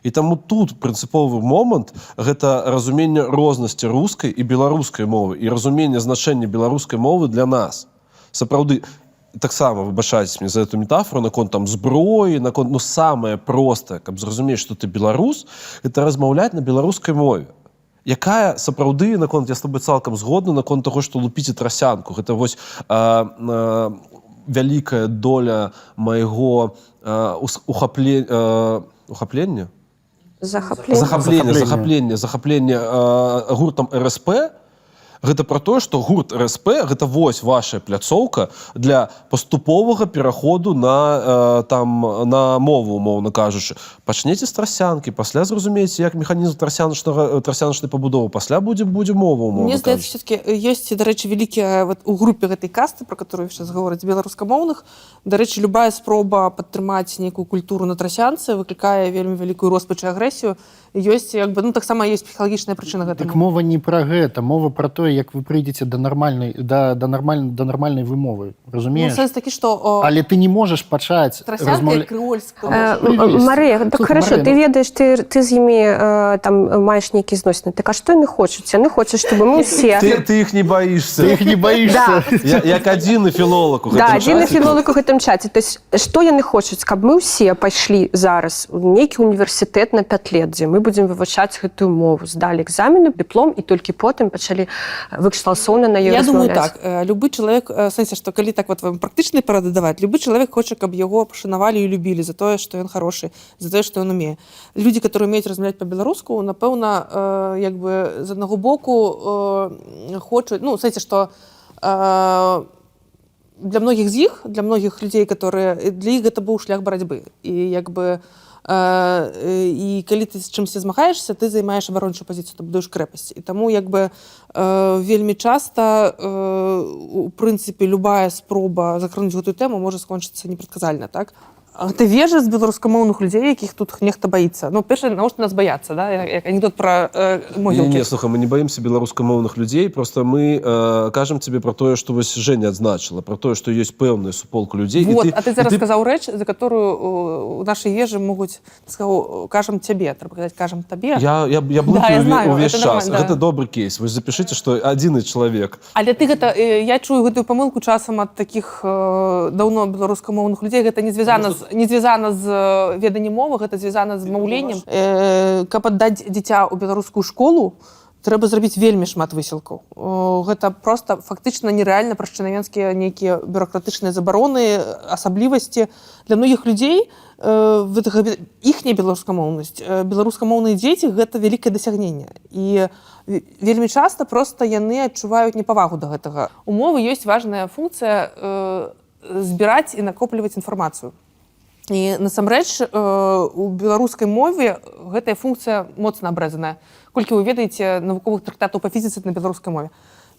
І таму тут прынцыповы момант гэта разуменне рознасці рускай і беларускай мовы і разуменне значэння беларускай мовы для нас. Сапраўды таксама выбачаць мне за эту метафору наконт там зброі наконт ну самае простае каб зразумець што ты беларус это размаўляць на беларускай мове. Якая сапраўды наконт я с тобой цалкам згодна наконт таго што лупіце трасянку гэта вось а, а, вялікая доля майго ухапле ухаплення? Захаплення. Захаплення Захаплення. захаплення захаплення э, гуртам РСП гэта про тое што гурт РСП гэта вось ваша пляцоўка для паступовага пераходу на э, там на мову умоўна кажучы. Пачнеце з трасянкі пасля зразумееце як механізм трасяночнага трасяночнай пабудовы пасля будзе будзе мова умоўна Мне здаецца все-таки ёсць дарэчы вялікія вот, у групе гэтай касты про которую сейчас гавораць беларускамоўных дарэчы любая спроба падтрымаць нейкую культуру на трасянцы выклікае вельмі вялікую роспач і агрэсію ёсць як бы ну таксама есть псіхалагічная прычына так мова не пра гэта мова пра тое як вы прыйдзеце да нармальнай да, да, нармаль, да нармальнай вымовы Ну, разумееш сенс такі, што о, але ты не можаш пачаць трасянка размаўля... і крэольска. Э, Привет. М- Мария, так хорошо, ты ну- ведаешь, ты, ты з імі э, там маєш нейкі зносіны. Так а што яны хочуць? Яны хочуць, чтобы мы ўсе... Ты, ты их не боишься. ты іх не баішся Да. Я, як адзіны філолог Да, адзіны філолог у гэтым чаце. То есть, што яны хочуць, каб мы ўсе пайшлі зараз у нейкі універсітэт на 5 лет, дзе мы будзем вывучаць гэтую мову, здалі экзамены, дыплом і толькі потым пачалі выкшталсоўна на Я думаю так. Э, любы чалавек э, сэнсе што калі так вот вам практычнай парады даваць любы чалавек хоча каб яго пашанавалі і любілі за тое што ён хорошы за тое што ён умее. Людзі которые умеюць размаўляць по-беларуску напэўна э, як бы з аднаго боку э, хочуць ну сэнсе што э, для многіх з іх для многіх людзей которые для іх гэта быў шлях барацьбы. І як бы э, э, і калі ты з чымсьці змагаешься ты займаеш абарончую пазіцыю ты будуеш крэпасць і таму як бы э, вельмі часта э, у прынцыпе любая спроба закрануць гэтую тэму можа скончыцца непрадказальна так А ты вежа з беларускамоўных людзей якіх тут нехта баіцца ну перша навошта нас баяцца да? Анекдот про э, Не, могілкі. Не, слухай, мы не боимся беларускамоўных людзей просто мы э, кажам тебе про тое что вось Женя адзначыла про тое что ёсць пэўная суполка людзей Вот, ты- а ты зараз сказаў рэч за которую э, у нашай ежы могуць ты сказаў кажам цябе трэба казаць кажам табе я, я, я Да, блытаю я знаю, увесь час да. гэта добры кейс. Вось запішыце что адзіны чалавек Але ты гэта э, я чую гэтую памылку часам ад такіх э, даўно беларускамоўных людзей. Гэта не звязана з не звязана з э, веданнем мовы гэта звязана з маўленнем. э, каб аддаць дзіця ў беларускую школу трэба зрабіць вельмі шмат высілкаў. О, гэта просто фактычна нерэальна праз чынавенскія нейкія бюрократычныя забароны асаблівасці. Для многіх людзей э, іхняя беларускамоўнасць. Э, беларускамоўныя дзеці гэта вялікае дасягненне. І ве- вельмі часта просто яны адчуваюць непавагу да гэтага. Умовы ёсць важная функцыя э, збіраць і накопліваць інфармацыю і насамрэч э, у беларускай мове гэтая функцыя моцна абрэзаная. Колькі вы ведаеце навуковых трактатаў па фізіцы на беларускай мове?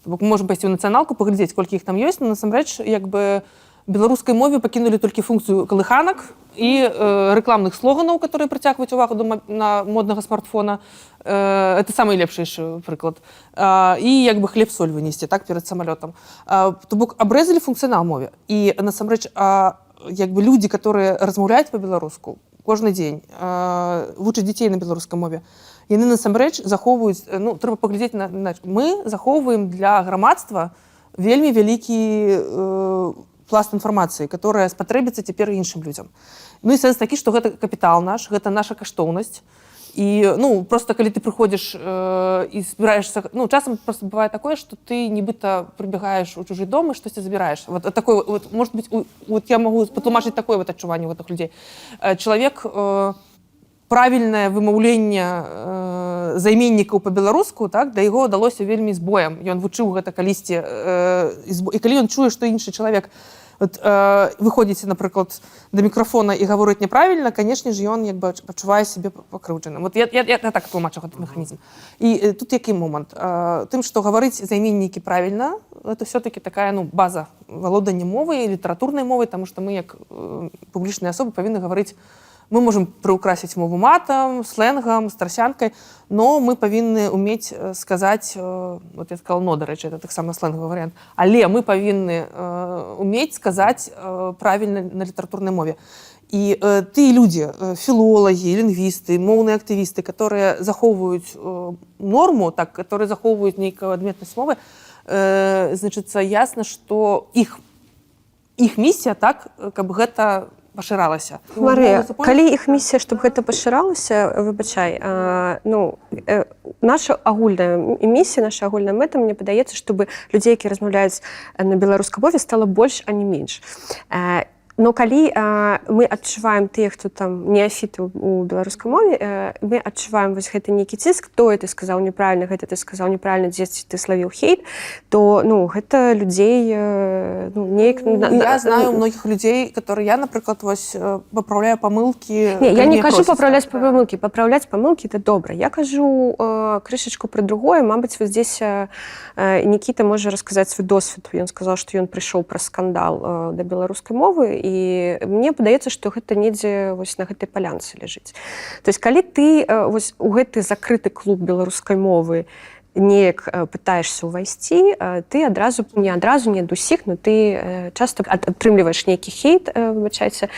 Бок можем пайсці ў нацыяналку паглядзець колькі іх там ёсць но насамрэч як бы беларускай мове пакінулі толькі функцыю калыханак і э, рэкламных слоганаў которые прыцягваюць увагу на моднага смартфона. Э, это самый лепшыйшы прыклад. А, і як бы хлеб соль вынесці так перад самалётам. То бок абрэзалі функцыянал мове. І насамрэч а, як бы людзі которые размаўляюць по-беларуску кожны дзень э, вучаць дзяцей на беларускай мове. Яны насамрэч захоўваюць ну трэба паглядзець на, на мы захоўваем для грамадства вельмі вялікі э, пласт інфармацыі которая спатрэбіцца цяпер іншым людзям ну і сэнс такі што гэта капітал наш гэта наша каштоўнасць і ну просто калі ты прыходзіш э, і збіраешься ну часам просто бывае такое что ты нібыта прыбегаеш у чужы дом і штосьці забіраеш вот такой вот может быть у, вот я могу патлумачыць такое вот адчуванне гэтых людзей Э, чалавек э, правільнае вымаўленне э, займеннікаў па-беларуску так да яго ўдалося вельмі з боем. Ён вучыў гэта калісьці э, і калі ён чуе што іншы чалавек от, э, выходзіце напрыклад да мікрафона і гаворыць няправільна канешне ж ён як бы пачувае сябе пакрыўджаным вот я, я, я, я так тлумачу гэты механізм. І э, тут які момант э, тым што гаварыць займеннікі правільна это все-таки такая ну база валодання мовай літаратурнай мовай тому что мы як э, публічныя асобы павінны гаварыць мы можем прыукрасіць мову матам сленгам страсянкай но мы павінны уметь э, сказаць э, вот я сказал но дарэчы это таксама сленгавы вариант. Але мы павінны э, уметь сказаць э, правільна на літаратурнай мове. І э, ты людзі э, філолагі лінгвісты моўныя актывісты которые захоўваюць э, норму так которые захоўваюць нейкую адметнасць мовы э, значыцца ясна что іх іх місія так каб гэта пашыралася. Марыя, калі іх місія чтобы гэта пашыралася выбачай а, ну э, наша агульная місія наша агульная мэта мне падаецца чтобы людзей які размаўляюць на беларускай мове стала больш а не менш. Э, но калі а, мы адчуваем тыя хто там неафіты у беларускай мове э, мы адчуваем вось гэты нейкі ціск тое ты сказаў неправільна гэта ты сказаў неправільна дзесьці ты славіў хейт то ну гэта людзей э, ну, неяк на- я знаю многіх людзей которые я напрыклад вось э, папраўляю памылкі Не, я не кажу так, да. помылки. Поправлять помылки это добро. Я кажу э, крышечку про другое. Мабыць, вот здесь э, э, Никита можа рассказать свой досвед. Он сказал, что он пришел про скандал э, до беларускай мовы і мне падаецца, што гэта недзе вось на гэтай палянцы ляжыць. То есть калі ты э, вось у гэты закрыты клуб беларускай мовы неяк э, пытаешься ўвайсці э, ты адразу не адразу не ад усіх но ты э, часто атрымліваеш нейкі хейт выбачайце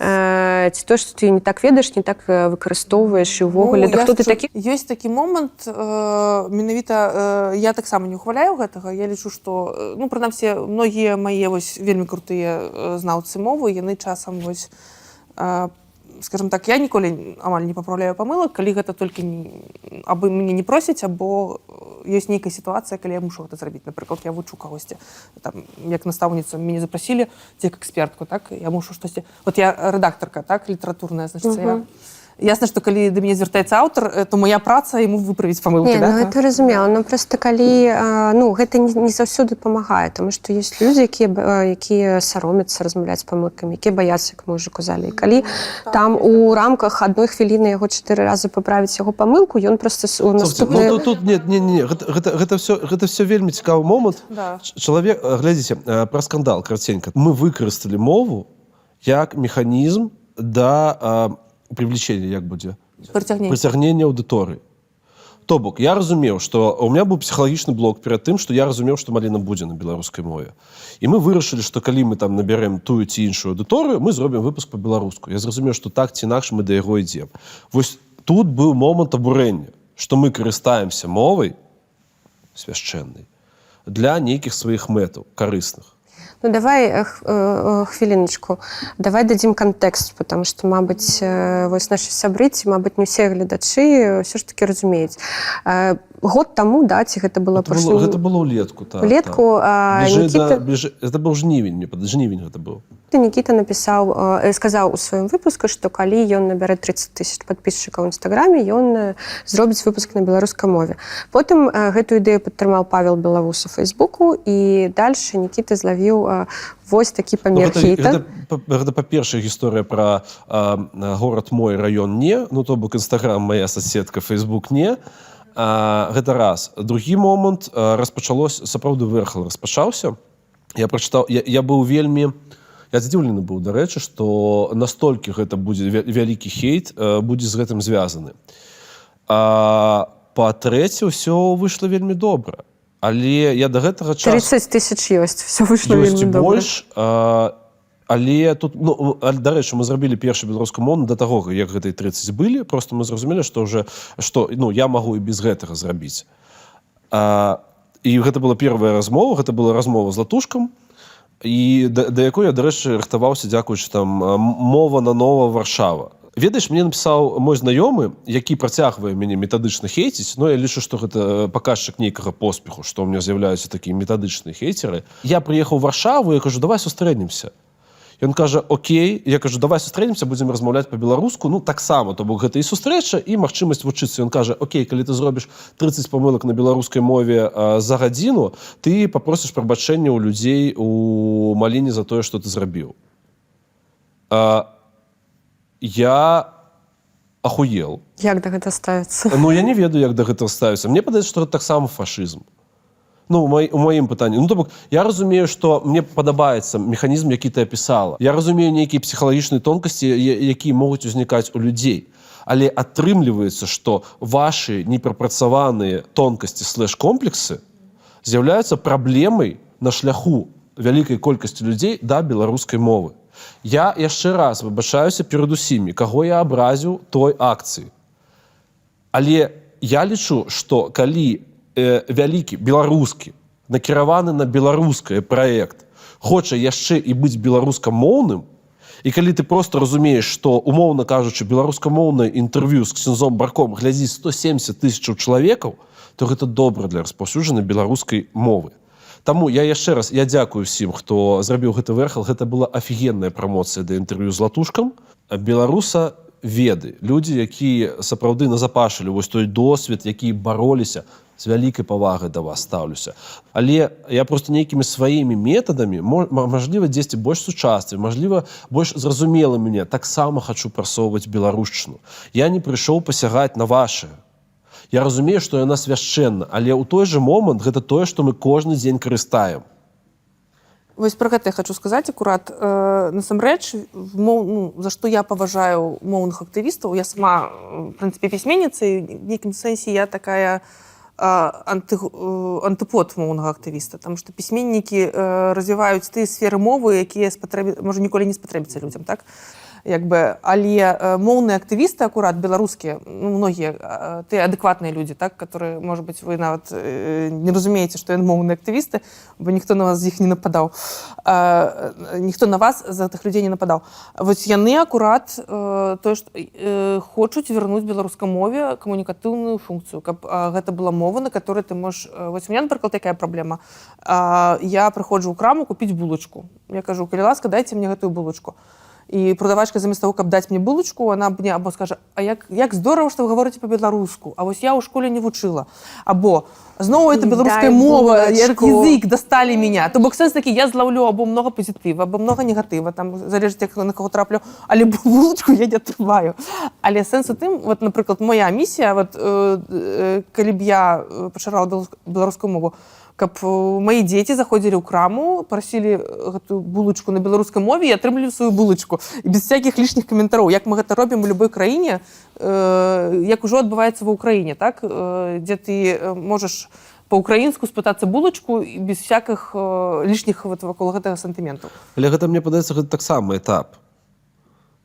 э, ці то што ты не так ведаеш не так выкарыстоўваеш і ўвогуле да я хто ты такі ёсць такі момант э, менавіта э, я таксама не ухваляю гэтага. Я лічу што ну прынамсі многія мае вось вельмі крутыя знаўцы мовы яны часам вось э, скажем так я ніколі амаль не папраўляю памылак калі гэта толькі не- абы мне не просяць або э, ёсць нейкая сітуацыя калі я мушу гэта зрабіць напрыклад я вучу кагосьці там як настаўніцу мяне запрасілі ці як экспертку так я мушу штосьці вот я рэдактарка так літаратурная значит я Мгм. Ясна, што калі да мяне звяртаецца аўтар, то моя праца яму выправіць памылкі. Не, да? ну гэта разумела но просто калі ну гэта не, не заўсёды памагае тому что есть людзі якія якія саромяцца размаўляць памылкамі якія баяцца як мы уже казалі І калі там у рамках адной хвіліны яго чатыры разы паправіць яго памылку ён просто наступны ну, тут, нет, не, не, гэта, гэта, гэта, все, гэта все вельмі цікавы момант. Да. Чалавек, глядзіце, пра скандал, карценька. Мы выкарысталі мову як механізм да привлечення, як будзе? Прыцягнення. аўдыторыі. То бок я разумеў што у меня быў псіхалагічны блок перад тым што я разумеў што маліна будзе на беларускай мове. І мы вырашылі што калі мы там набярэм тую ці іншую аўдыторыю мы зробім выпуск по-беларуску я зразумеў што так ці інакш мы да яго ідзем. Вось тут быў момант абурэння што мы карыстаемся мовай свяшчэннай для нейкіх сваіх мэтаў карысных Ну давай э, э, э, хвіліночку давай дадзім кантэкст потому что мабыць э, вось нашы сябры ці мабыць не ўсе гледачы ўсё ж таки разумеюць Э, год таму да ці гэта было гэта было, гэта было ўлетку так, Улетку, а, Бліжэй Нікіта- да, бліжэй, это быў жнівень мне пад жнівень гэта быў Нікіта напісаў э, сказаў у сваім выпуску што калі ён набярэ 30 тысяч подписчикаў нстаграме ён э, зробіць выпуск на беларускай мове. Потым э, гэтую ідэю падтрымаў павел белавус у фейсбуку і дальше Нікіта злавіў э, вось такі Ну, памер гэта, хейта гэта, па- гэта па-першая гісторыя пра а, горад мой раён не ну то бок нстаграм моя соседка Facebook не. а, гэта раз. Другі момант а, распачалось сапраўды вырхал распачаўся. Я прачытаў я, я быў вельмі я здзіўлены быў дарэчы што настолькі гэта будзе вя- вялікі хейт а, будзе з гэтым звязаны. А, па-трэцяе ўсё выйшла вельмі добра. Але я да гэтага часу 30 тысяч ёсць все выйшло і добра. больш а, але тут ну, дарэчы мы зрабілі першы беларуску мову да таго як гэтай 30 былі просто мы зразумелі што уже што ну я магу і без гэтага зрабіць. А, і гэта была первая размова гэта была размова з латушкам і да, да якой я дарэчы рыхтаваўся дзякуючы там мова на нова варшава. Ведаеш мне напісаў мой знаёмы які працягвае мяне метадычна хейціць но я лічу што гэта паказчык нейкага поспеху што ў меня з'яўляюцца такія метадычныя хейцеры. Я прыехаў у варшаву я кажу давай сустрэнемся Ён кажа Окей я кажу давай сустрэнемся будзем размаўляць по-беларуску ну таксама то бок гэта і сустрэча і магчымасць вучыцца ён кажа Окей калі ты зробіш 30 памылак на беларускай мове а, за гадзіну ты папросіш прабачэння ў людзей у маліне за тое што ты зрабіў а, я ахуел як да гэта ставіцца Ну я не ведаю як да гэтага ставіцца мне падаецца што гэта таксама фашызм Ну май, у маім пытанні ну то бок я разумею што мне падабаецца механізм які ты апісала я разумею нейкія псіхалагічныя тонкасці якія могуць узнікаць у людзей але атрымліваецца што ваши непрапрацаваныя тонкасці слэш комплексы з'яўляюцца праблемай на шляху вялікай колькасці людзей да беларускай мовы. Я яшчэ раз выбачаюся перад усімі каго я абразіў той акцыі. Але я лічу, што калі э, вялікі беларускі накіраваны на беларускае праект хоча яшчэ і быць беларускамоўным, і калі ты просто разумееш, што умоўна кажучы беларускамоўнае інтэрв'ю з ксензом барком глядзіць 170 тысячаў чалавекаў, то гэта добра для распаўсюджанай беларускай мовы. Таму я яшчэ раз я дзякую усім, хто зрабіў гэты верхал, гэта была афігенная прамоцыя да інтэрв'ю з латушкам. Беларуса веды. Людзі якія сапраўды назапашылі вось той досвед які бароліся з вялікай павагай да вас стаўлюся. Але я просто нейкімі сваімі метадамі мажліва дзесьці больш сучасцы мажліва больш зразумела мяне таксама хачу прасоўваць беларушчыну. Я не прыйшоў пасягаць на ваше Я разумею што яна свяшчэнна але ў той жа момант гэта тое што мы кожны дзень карыстаем Вось пра гэта я хочу сказаць акурат. Э, насамрэч ну, за што я паважаю моўных актывістаў я сама э, прынцыпе пісьменніца нейкім сэнсе я такая а, анты, э, антыпод моўнага актывіста. Там што пісьменнікі э, развіваюць тыя сферы мовы якія спатрэбі можа ніколі не спатрэбіцца людзям так як бы але моўныя актывісты акурат беларускія ну, многія тыя адэкватныя людзі так которые может быть вы нават не разумееце што яны моўныя актывісты бо ніхто на вас з іх не нападаў. Ніхто на вас за тых людзей не нападаў. Вось яны акурат тое што хочуць вярнуць беларускай мове камунікатыўную функцыю каб гэта была мова на которой ты можаш вось меня напрыклад такая праблема. Я прыходжу ў краму купіць булачку. Я кажу калі ласка дайце мне гэтую булачку і продавачка замест того каб даць мне булачку она мне або скажа а як як здорава што вы гаворыце по-беларуску А вось я ў школе не вучыла. Або зноў это беларуская Дай мова язык дасталі меня то бок сэнс такі я злаўлю або много пазітыва або много негатыва там залежыць як на кого траплю але булачку я не атрымаю. Але сэнс у тым вот напрыклад моя місія вот э, э, калі б я э, пашырала беларус- беларускую мову каб э, мои дзеці заходзілі ў краму прасілі гэтую булачку на беларускай мове і атрымлівалі сваю булачку. І без всяких лішніх каментароў. Як мы гэта робім у любой краіне э, як ужо адбываецца ва ўкраіне так? Э, дзе ты э, можаш по-украінску спытацца булачку і без всяких э, лішніх вот вакол гэтага сантыментаў Але гэта мне падаецца гэта таксама этап.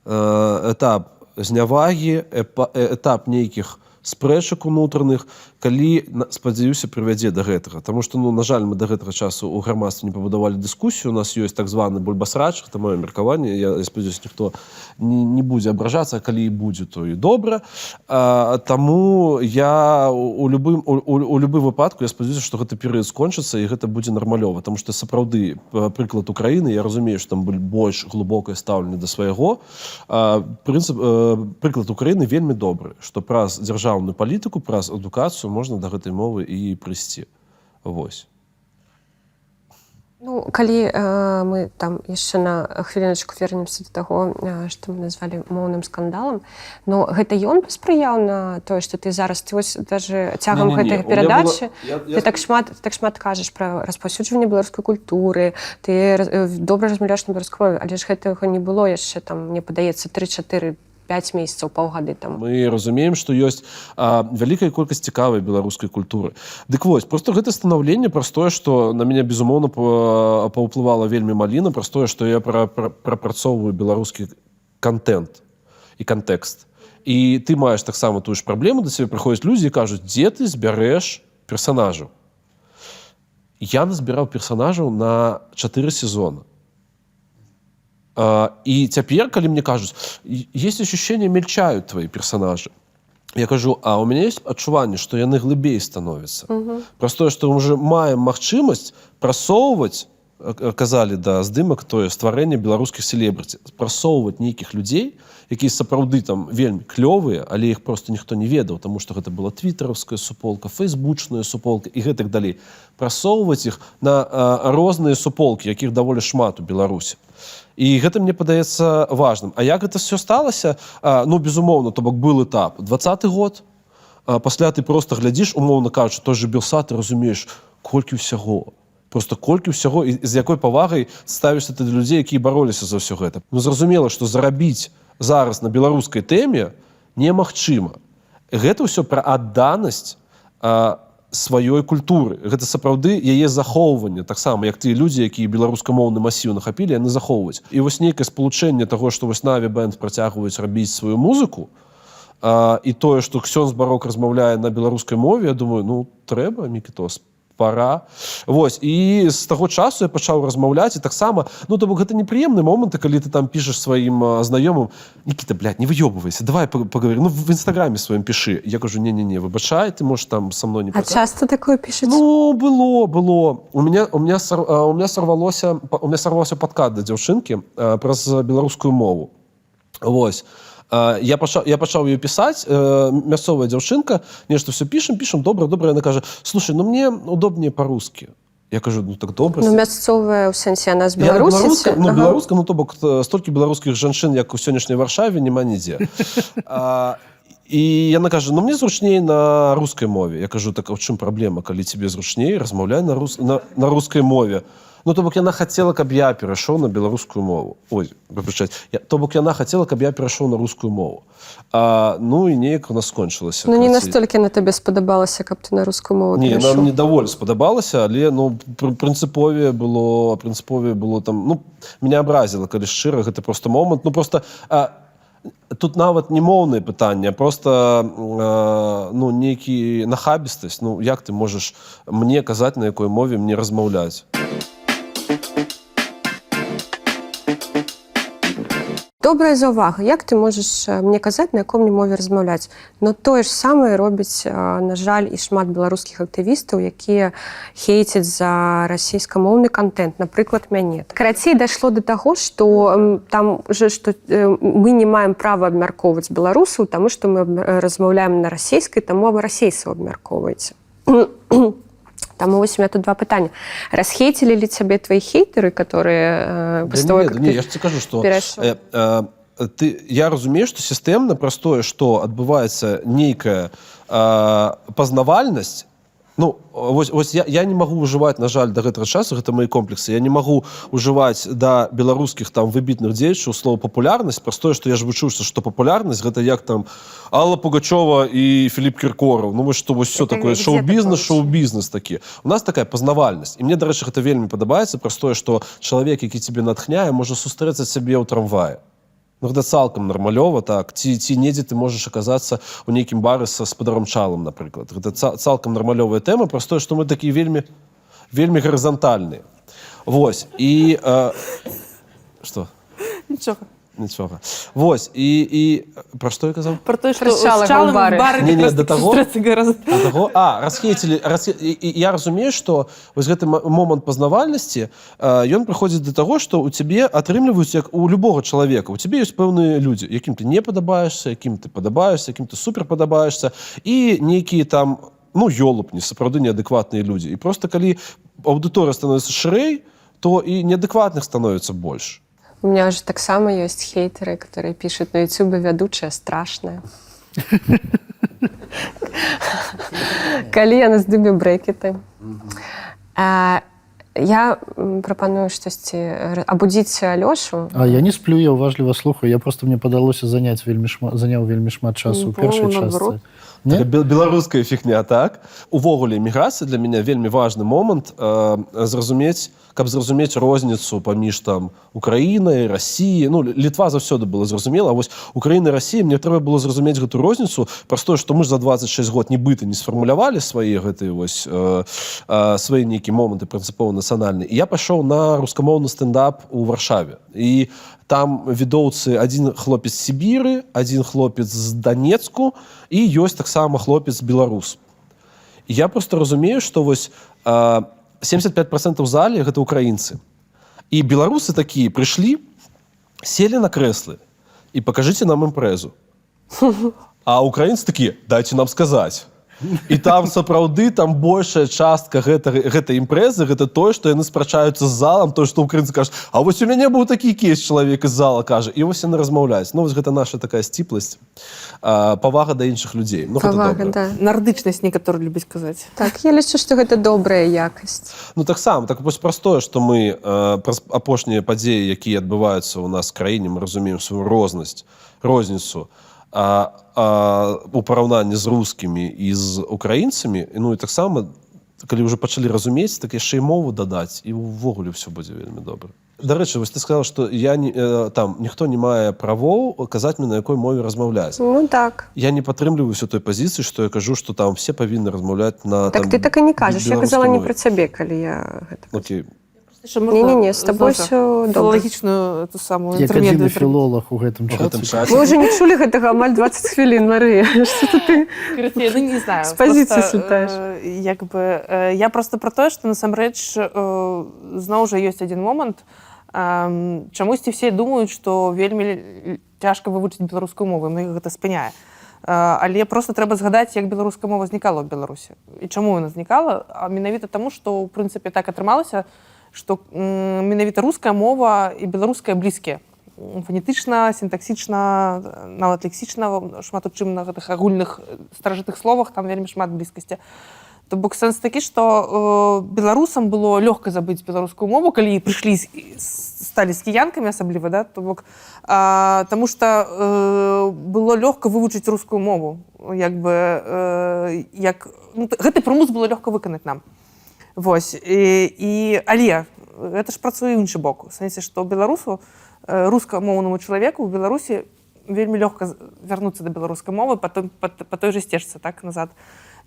Э, этап знявагі э, этап нейкіх спрэчак унутраных калі спадзяюся прывядзе да гэтага. Таму што ну на жаль мы да гэтага часу у грамадстве не пабудавалі дыскусію. У нас ёсць так званы бульбасрач это маё меркаванне. Я, я спадзяюсь ніхто не, не будзе абражацца калі і будзе то і добра. А, таму я у, любым у, у, у любы выпадку я спадзяюся што гэты перыяд скончыцца і гэта будзе нармалёва. Таму што сапраўды прыклад Украіны я разумею што там былі больш глыбокае стаўленне да свайго. Прынцып э, прыклад Украіны вельмі добры што праз дзяржаўную палітыку праз адукацыю можна да гэтай мовы і прыйсці Вось. Ну, калі э, мы там яшчэ на хвіліначку вернемся до таго, э, што мы назвалі моўным скандалам, но гэта ён паспрыяў на тое, што ты зараз вось даже цягам гэтай перадачы было- я- я ты так шмат так шмат кажаш пра распаўсюджванне беларускай культуры, ты э, добра размаўляеш на беларускай але ж гэтага не было яшчэ там мне падаецца 3-4 5 месяцаў паўгады там. мы разумеем што ёсць вялікая колькасць цікавай беларускай культуры. Дык вось просто гэта станаўленне праз тое што на мяне безумоўна па- паўплывала вельмі маліна праз тое што я пра- пра- прапрацоўваю беларускі контент і кантэкст. І ты маеш таксама тую ж праблему да цябе прыходзяць людзі кажуць дзе ты збярэш персонажаў я назбіраў персонажаў на чатыры сезона і цяпер калі мне кажуць «Е- есть ощущение мельчают твои персонажи я кажу а у меня есть адчуванне што яны глыбей становятся праз тое што мы уже маем магчымасць прасоўваць э, казалі да здымак тое стварэнне беларускіх селебрыці прасоўваць нейкіх людзей якія сапраўды там вельмі клёвыя але іх просто ніхто не ведаў тому что гэта была твиттеровская суполка фейсбучная суполка і гэтак далей. Прасоўваць іх на э, розныя суполкі якіх даволі шмат у беларусі і гэта мне падаецца важным. А як гэта все сталася? А, ну безумоўна то бок был этап. Двадцаты год. А, пасля ты просто глядзіш умоўна кажучы той же белса ты разумееш колькі ўсяго. Просто колькі ўсяго і з якой павагай ставішся ты да людзей якія бароліся за ўсё гэта. Ну зразумела што зарабіць зараз на беларускай тэме немагчыма. Гэта ўсё пра адданасць а, сваёй культуры. Гэта сапраўды яе захоўванне. Таксама як тыя людзі якія беларускамоўны масіў нахапілі яны захоўваюць. І вось нейкае спалучэнне таго што вось наві бэнд працягваюць рабіць сваю музыку а, і тое што ксёнз барок размаўляе на беларускай мове я думаю ну трэба мікітос пора Вось і з таго часу я пачаў размаўляць і таксама ну то бок гэта непрыемны моманты калі ты там пішаш сваім знаёмым Нікіта блядь, не выёбывайся давай паг- паговорим ну в інстаграме сваім пішы я кажу не не не выбачай ты можешь там со мной не А працаваць». часто такое пішуць? Ну было было у меня у меня сор, а, у меня сорвалося па- у меня сорвался падкат да дзяўчынкі праз беларускую мову Вось я пачаў я пачаў ее пісаць э, мясцовая дзяўчынка нешта все пішем пішем добра добра яна кажа слушай ну мне удобнее по-русски я кажу ну так добра Ну, мясцовая ў сэнсе яна з Я на Беларусі. беларускай- ці- ну, Ага. беларуска ну то бок э, столькі беларускіх жанчын як у сённяшняй варшаве няма нідзе а, і яна кажа ну мне зручней на рускай мове я кажу так а ў чым праблема калі тебе зручней? Размаўляй на рус на, на рускай мове Ну, то бок яна хацела, каб я перайшоў на беларускую мову. Ой, выбачаць. То бок яна хацела, каб я перайшоў на рускую мову. А, ну і неяк у нас скончылася. Ну не настолькі на табе спадабалася, каб ты на рускую мову Не, нам не даволі спадабалася, але ну пры- прынцыпове было прынцыпове было там ну меня абразіла калі шчыра гэта просто момант ну просто а, тут нават не моўнае пытанне а просто а, ну нейкі нахабістасць ну як ты можаш мне казаць на якой мове мне размаўляць Добрая заўвага як ты можаш э, мне казаць на яком мне мове размаўляць но тое ж самае робіць э, на жаль і шмат беларускіх актывістаў якія хейцяць за расійскамоўны контент напрыклад мяне карацей дайшло до таго что там уже что мы не маем права абмяркоўваць беларусаў таму что мы аб- э, размаўляем на расійскай таму вы расейцаў абмяркоўваеце Таму вось у меня тут два пытання расхейцілі ли цябе твои хейтары которые э, Да того, не, как да не, я кажу что перайшоў? э, э, ты я разумею что сістэмна простое что адбываецца нейкая э, пазнавальнасць Ну вось, вось я, я не магу ўжываць на жаль да гэтага часу гэта мои комплексы. Я не магу ўжываць да беларускіх там выбітных дзеячаў слова папулярнасць простое что я ж вучыўся что папулярнасць гэта як там Алла пугачова і Філіп кіркоров. Ну вось что вось все такое шоу-бізнес шоу-бізнес такі. У нас такая пазнавальнасць. І мне дарэчы гэта вельмі падабаецца простое что чалавек які тебе натхняе можа сустрэцца сябе ў трамвае Ну, гэта цалкам нармалёва так. Ці ці недзе ты можаш аказацца ў нейкім бары са спадаром чалам напрыклад гэта ца- цалкам нармалёвая тэма простое што мы такія вельмі вельмі гарызантальныя Вось. І э, што Нічога. Нічога Вось і і пра што я казаў Про Про чалого з Ні-ні, якраз до таки того. зустріться гораздо. До таго а расхейцілі раз, я разумею што вось гэты момант пазнавальнасці э, ён прыходзіць да таго што у цябе атрымліваюць як у любога чалавека у цябе ёсць пэўныя людзі якім ты не падабаешься якім ты падабаешься якім ты супер падабаешься і нейкія там ну ёлупні сапраўды неадэкватныя людзі і просто калі аўдыторыя становіцца шырэй то і неадэкватных становіцца больш У меня же таксама ёсць хейтеры, которые пишут на YouTube вядучая страшная. Калі яна здыме брэкеты. А, Я прапаную штосьці абудзіць Алёшу. А я не сплю, я уважліва слухаю. Я просто мне падалося заняць вельмі шмат, заняў вельмі шмат часу Ну, ў першай по-моему, наоборот. частцы. Бе- беларуская фігня так увогуле міграцыя для мяне вельмі важны момант э, зразумець каб зразумець розніцу паміж там Украінай Росіі ну літва заўсёды было зразумела вось Украіна Росія мне трэба было зразумець гэту розніцу. Праз тое што мы ж за 26 год нібыта не сфармулявалі свае гэтыя вось э, э, свае нейкія моманты прынцыпова нацыянальныя. І я пайшоў на рускамоўны стендап у варшаве. І там відоўцы адзін хлопец сібіры адзін хлопец з данецку і ёсць таксама хлопец беларус. Я просто разумею што вось э, 75% зале гэта украінцы і беларусы такія прыйшлі селі на крэслы і пакажыце нам імпрэзу а украінцы такія дайце нам сказаць і там сапраўды там большая частка гэтай гэтай імпрэзы гэта тое што яны спрачаюцца з залам то што украінцы кажуць А вось у мяне быў такі кейс чалавек з зала кажа і вось яны размаўляюць Ну вось гэта наша такая сціпласць а, павага да іншых людзей ну, гэта Павага, добра. да. Нардычнасць некаторы любяць казаць. Так, я лічу, што гэта добрая якасць. Ну таксама так вось простое што мы праз апошнія падзеі якія адбываюцца ў нас в краіне мы разумеем сваю рознасць розніцу а, а, у параўнанні з рускімі і з украінцамі ну і таксама калі ўжо пачалі разумець так яшчэ і мову дадаць і ўвогуле все будзе вельмі добра Дарэчы вось ты сказала што я не, там ніхто не мае правоў казаць мне на якой мове размаўляць Ну так. я не падтрымліваюся той пазіцыі што я кажу што там все павінны размаўляць на Так там, ты так і не кажаш. Я казала не беларускай пра цябе, калі я гэта. Мове. Окей. Не-не-не, з табой ўсё добра. Філалагічную ту самую Як адзіны інтэрмедыю. філолог у гэтым У гэтым часе. Мы уже не чулі гэтага амаль 20 хвілін Марыя. Што ты? Карацей, ну, не знаю З пазіцыі слетаеш. э, як бы э, я просто про тое што насамрэч э, зноў жа ёсць адзін момант чамусьці все думаюць што вельмі цяжка вывучыць беларускую мову мы гэта спыняе Э, але просто трэба згадаць як беларуская мова знікала ў беларусі і чаму яна знікала а менавіта таму што ў прынцыпе так атрымалася што менавіта руская мова і беларуская блізкія фанетычна сінтаксічна нават лексічна шмат у чым на гэтых агульных э, старажытых словах там вельмі шмат блізкасці То бок сэнс такі, што э, беларусам было лёгка забыць беларускую мову, калі прыйшлі сталі з кіянкамі асабліва, да? то бок, а, таму што э, было лёгка вывучыць рускую мову. Як бы, э, як, ну, гэты прымус было лёгка выканаць нам. Вось і, і але гэта ж працуе іншы бок. Сэнсе што беларусу э, рускамоўнаму чалавеку ў беларусі вельмі лёгка вярнуцца да беларускай мовы па, той- па, па той же сцежцы так назад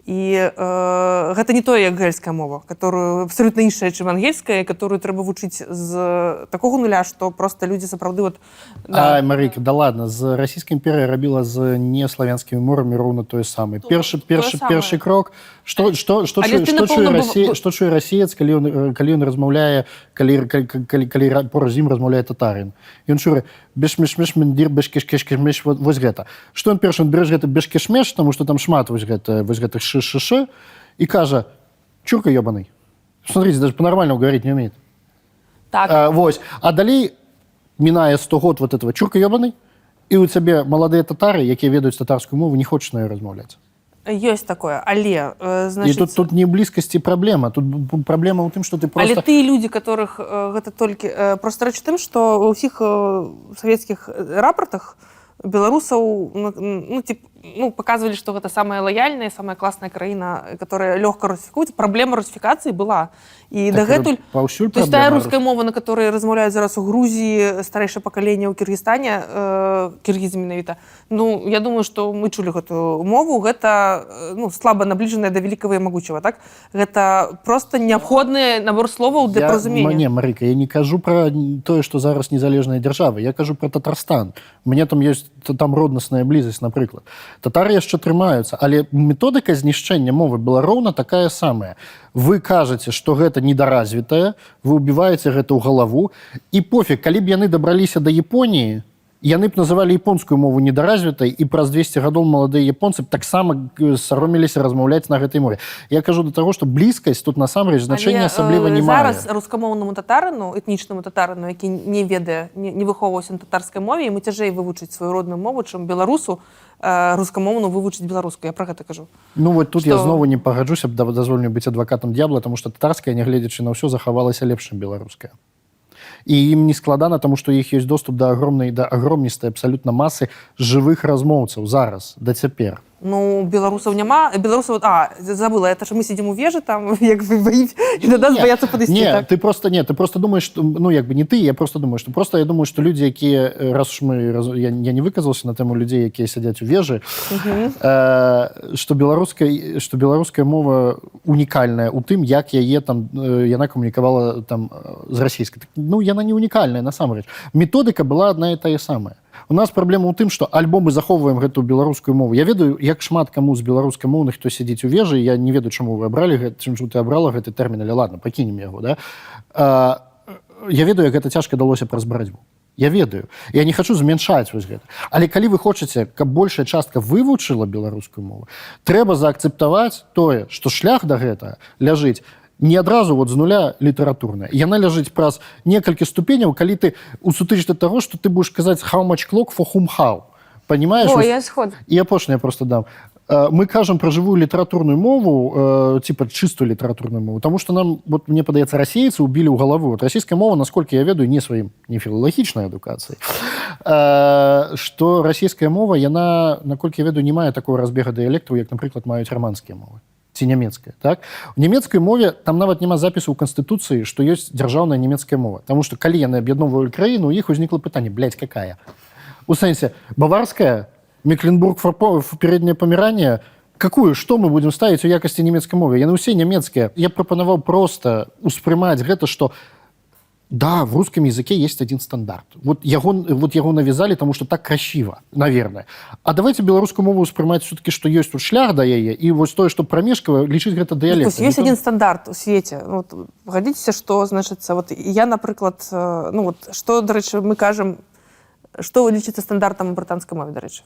і э, гэта не тое як гельская мова которую абсолютна іншая чым ангельская которую трэба вучыць з такога нуля што просто людзі сапраўды вот Ай, Марыка, да ладно, з расійскай імперыя рабіла з неславянскімі морамі роўна тое самае. То- Першы першы першы крок што што што што чуе напэўна, быў- Расія, быў- што чуе расеец, калі ён э, калі ён размаўляе калі калі, калі, калі ра- поруч з ім размаўляе татарин. Ён чуе бешмешмеш мендір бешкешкешкешмеш вот вось гэта. Што ён першы ён береш гэта бешкешмеш, таму што там шмат вось гэта вось гэтых ш-ш-ш і кажа чурка ёбаный. Смотрите, даже по-нормальному говорить не умеет. так А, вось. А далей мінае 100 год вот этого чурка ёбаный, і у цябе маладыя татары, якія ведаюць татарскую мову, не хочуць на ёй размаўляць. Ёсць такое. Але э, І значит, тут тут не блізкасці праблема, тут праблема ў тым, што ты Але просто тыя людзі которых э, гэта толькі э, просто рэч тым што ўсіх э, савецкіх э, рапартах беларусаў ну, ну, тип, ну показывалі што гэта самая лаяльная самая класная краіна которая лёгка русіфікуецца праблема русіфікацыі была і Так, дагэтуль паўсюль то есть тая праблема руская мова на которой размаўляюць зараз у Грузіі старэйшае пакаленне ў Кіргізстане э, кіргізы менавіта Ну я думаю што мы чулі гэтую мову гэта э, ну слаба набліжаная да великкага і магучага так гэта просто неабходны набор словаў для Я- разумення Не, Марыка, я не кажу пра тое, што зараз незалежная дзяржава. Я кажу пра Татарстан. У мяне там ёсць т- там роднасная блізасць, напрыклад. Татары яшчэ трымаюцца, але методыка знішчэння мовы была роўна такая самая. Вы кажаце, што гэта недаразвітая, вы ўбіваеце гэта ў галаву і пофіг, калі б яны дабраліся да Японіі, яны б называлі японскую мову недаразвітай і праз 200 гадоў маладыя японцы таксама саромеліся размаўляць на гэтай мове. Я кажу да таго, што блізкасць тут насамрэч значэння Але, асабліва не мае. рускамоўнаму татарыну этнічнаму татарыну які не ведае не, не выхоўваўся на татарскай мове яму цяжэй вывучыць сваю родную мову чым беларусу э, рускамоўну вывучыць беларускую я про гэта кажу Ну вот тут я што- знову не пагаджуся да- дазволю мне быць адвакатам д'ябла, таму што татарская, нягледзячы на ўсё захавалася лепш, чым беларуская. І ім не складана, таму што іх ёсць доступ да агромнай да агромністай абсалютна масы жывых размоўцаў зараз да цяпер. Ну беларусаў няма беларусаў а забыла это ж мы сидзім у вежы там як вы баіць і да нас баяцца падысці так? ты просто не, ты просто думаешь, что, ну як бы не ты, я просто думаю, что просто я думаю, что люди, якія э, раз уж мы раз- я, я не выказался на тему людей, якія сядзяць у вежы, э, что беларуская что беларуская мова унікальная у тым, як яе там э, яна камунікавала там э, з расійскай. Так, Ну яна не унікальная насамрэч. Методыка была одна і тая самая. У нас праблема ў тым, што альбо мы захоўваем гэтую беларускую мову. Я ведаю, як шмат каму з беларускамоўных, хто сядзіць у вежы, я не ведаю, чаму вы абралі гэт- чым чым ты абрала гэты тэрмін, але ладно, пакінем яго, да? А, я ведаю, гэта цяжка далося праз барацьбу. Я ведаю. Я не хочу змяншаць вось гэта. Але калі вы хочаце, каб большая частка вывучыла беларускую мову, трэба заакцэптаваць тое, што шлях да гэтага ляжыць не адразу вот з нуля літаратурная. Яна ляжыць праз некалькі ступеняў, калі ты у сутычцы таго, што ты будешь казаць how much clock for whom how. Понимаешь? О, я згодна. і апошняе просто дам Э, мы кажам пра жывую літаратурную мову э, типа чыстую літаратурную мову тому что нам вот мне падаецца расейцы убілі ў галаву вот расійская мова насколько я ведаю не сваім не філалагічнай адукацыі э, что расійская мова яна наколькі я ведаю не мае такого разбега дыялектаў як напрыклад маюць раманскія мовы ці нямецкая так? У нямецкай мове там нават няма запісу ў канстытуцыі што ёсць дзяржаўная нямецкая мова. Таму что калі яны аб'ядноўвалі краіну у іх узнікла пытанне блядь, какая? У сэнсе баварская мекленбург передняе паміранне какую что мы будем ставіць у якасці нямецкай мове яны ўсе нямецкія. Я прапанаваў просто успрымаць гэта что да в русском языке есть один стандарт. Вот яго вот яго навязали тому что так красиво наверное. А давайте беларускую мову успрымаць все-таки что есть тут шлях да яе і вось тое что прамежкава лічыць гэта То есть дыялект есть один стандарт у свеце Ну, вот, погодитесь что значится вот я напрыклад э, ну вот что дарэчы мы кажам что лічыцца стандартам у брытанскай мове дарэчы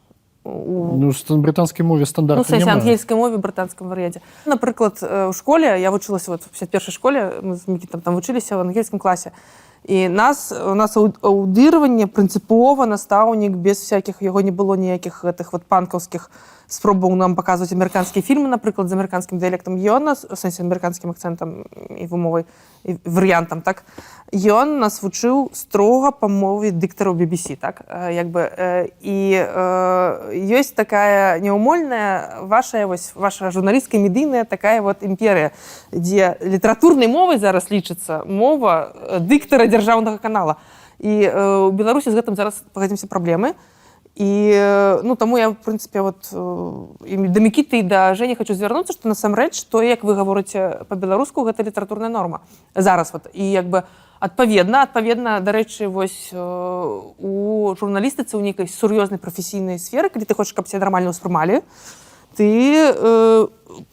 у ну брытанскай мове ну, стандарт в сэнсе ангельскай мове брытанскім варыянце напрыклад э, у школе я вучылася вот в 51 школе мы з мікітам там вучыліся в ангельскім класе І нас у нас аудирование принципово наставник без всяких його не було ніяких тих от панковських спробував нам показувати американські фільми, наприклад, з американським діалектом. І он нас, в сенсі американським акцентом і вимовою, і варіантом, так. Он нас вчив строго по мові диктора BBC, так. Е, Якби, е, і е, є така неумольна ваша, ось, ваша журналістська медійна така от імперія, де літературною мовою зараз лічиться мова е, диктора державного каналу. І у Білорусі з гэтым зараз пагадзімся праблемы. І е, ну, тому я, в принципі, от, е, і до Мікіти і до Жені хочу звернутися, що насамрэч, то, як ви говорите по-беларуску, гэта літаратурная норма. Зараз. От. І якби адпаведна, адпаведна, дарэчы, вось е, у журналістыцы ў нейкай сур'ёзнай прафесійнай сферы, калі ты хочаш, каб цябе нармальна ўспрымалі, ты э,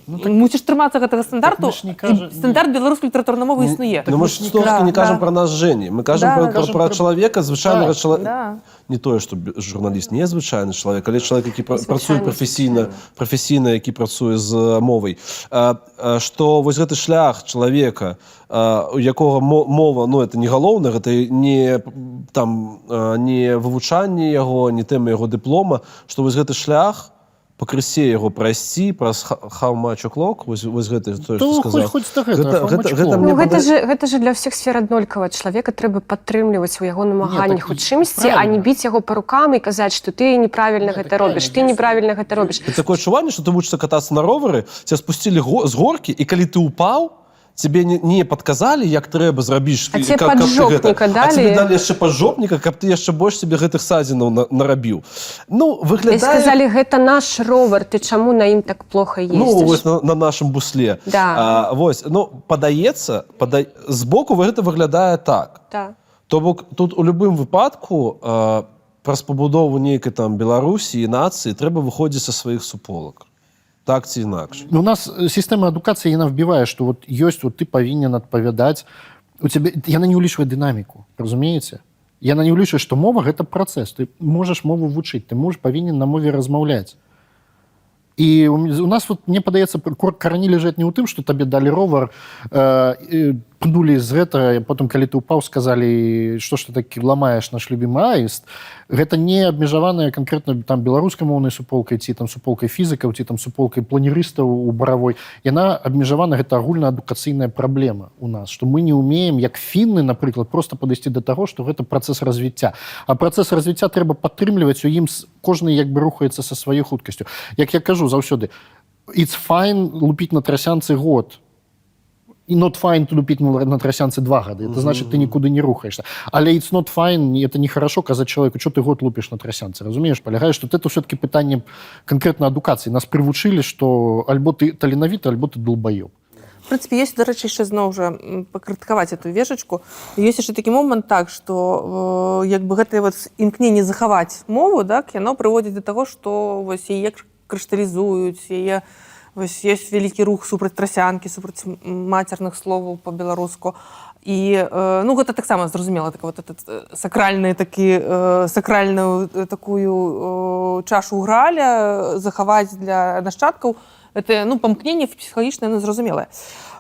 ну, так, мусіш трымацца гэтага стандарту. мы не кажа- стандарт беларускай літаратурнай мовы існуе. Ну, мы ж столько Да, не кажем да. про нас Жені. Ми кажемо Да, про, да. про, Кажем про про- чоловіка, звичайного Так, чоловіка. Да. Не то, що бі- журналіст не звичайний чоловік, але пра- працює Звичайно, професійно, звичайно. професійно, який працює з е, мовою. Е, е, Що ось гэты шлях чоловіка, е, у якого мо- мова, ну, це не головне, це не, там, не вивучання його, не тема його диплома, що ось гэты шлях пакрысе яго прайсці праз ха- how much o'clock вось, вось гэта то, То што хоць- сказаў хоць гэтага, Гэта- гэта- гэта мне Ну, гэта пада- же гэта же для ўсіх сфер аднолькава чалавека трэба падтрымліваць у яго намаганнях так у чымсьці а не біць яго па рукам і казаць што ты неправільна Не, гэта так робіш правильно, ты неправільна гэта робіш такое адчуванне, што ты вучишься катацца на ровары, ця спусцілі з горкі, і калі ты упаў, тебе не, не падказалі, як трэба А і- тебе каб- каб ты гэта- далі? А далі яшчэ паджопніка, каб ты яшчэ больш себе гэтых садзінаў на, нарабіў. Ну, выглядае... сказалі гэта наш ровар ты чаму на ім так плохо Ну, ездзіш вось на, на нашым бусле. Да. А, вось, ну, падаецца, пада... збоку гэта выглядае так. да. То бок тут у любым выпадку э, праз пабудову нейкай там Беларусі і нацыі трэба выходзіць са сваіх суполак. Так ці інакш. У нас э, система адукацыі яна вбівае што вот ёсць вот ты павінен адпавядаць. У цябе яна не ўлічвае дынаміку разумееце? Яна не ўлічвае што мова гэта працэс. Ты можаш мову вучыць ты можаш павінен на мове размаўляць. І у, нас вот мне падаецца кор- карані ляжаць не ў тым што табе далі ровар э, э, пнулі з гэтага потым калі ты упаў сказалі што ж ты такі ламаеш наш любімы аіст гэта не абмежаваная канкрэтна там беларускамоўнай суполкай ці там суполкай фізікаў ці там суполкай планерыстаў у баравой яна абмежавана гэта агульнаадукацыйная праблема у нас што мы не умеем як фінны напрыклад просто падысці да таго што гэта працэс развіцця а працэс развіцця трэба падтрымліваць у ім кожны як бы рухаецца са сваёй хуткасцю як я кажу заўсёды it's fine лупіць на трасянцы год і not fine to лупіць на трасянцы два гады это значит ты нікуды не рухаешься. Але it's not fine это нехорошо казаць человеку что ты год лупіш на трасянцы разумееш палягае что это все-таки пытанне конкретно адукацыі нас прывучылі что альбо ты таленавіты альбо ты долбаёб В прынцыпе ёсць дарэчы яшчэ зноў жа пакрытыкаваць эту вешачку ёсць яшчэ такі момант так што э, як бы гэтае вот імкненне захаваць мову так яно прыводзіць да таго што вось яе кр- крышталізуюць яе вось ёсць вялікі рух супраць трасянкі супраць мацерных словаў па-беларуску. І э, ну гэта таксама зразумела так вот этот э, сакральны такі э, сакральную э, такую э, чашу граля захаваць для нашчадкаў. Это ну памкненне псіхалагічна яно зразумелае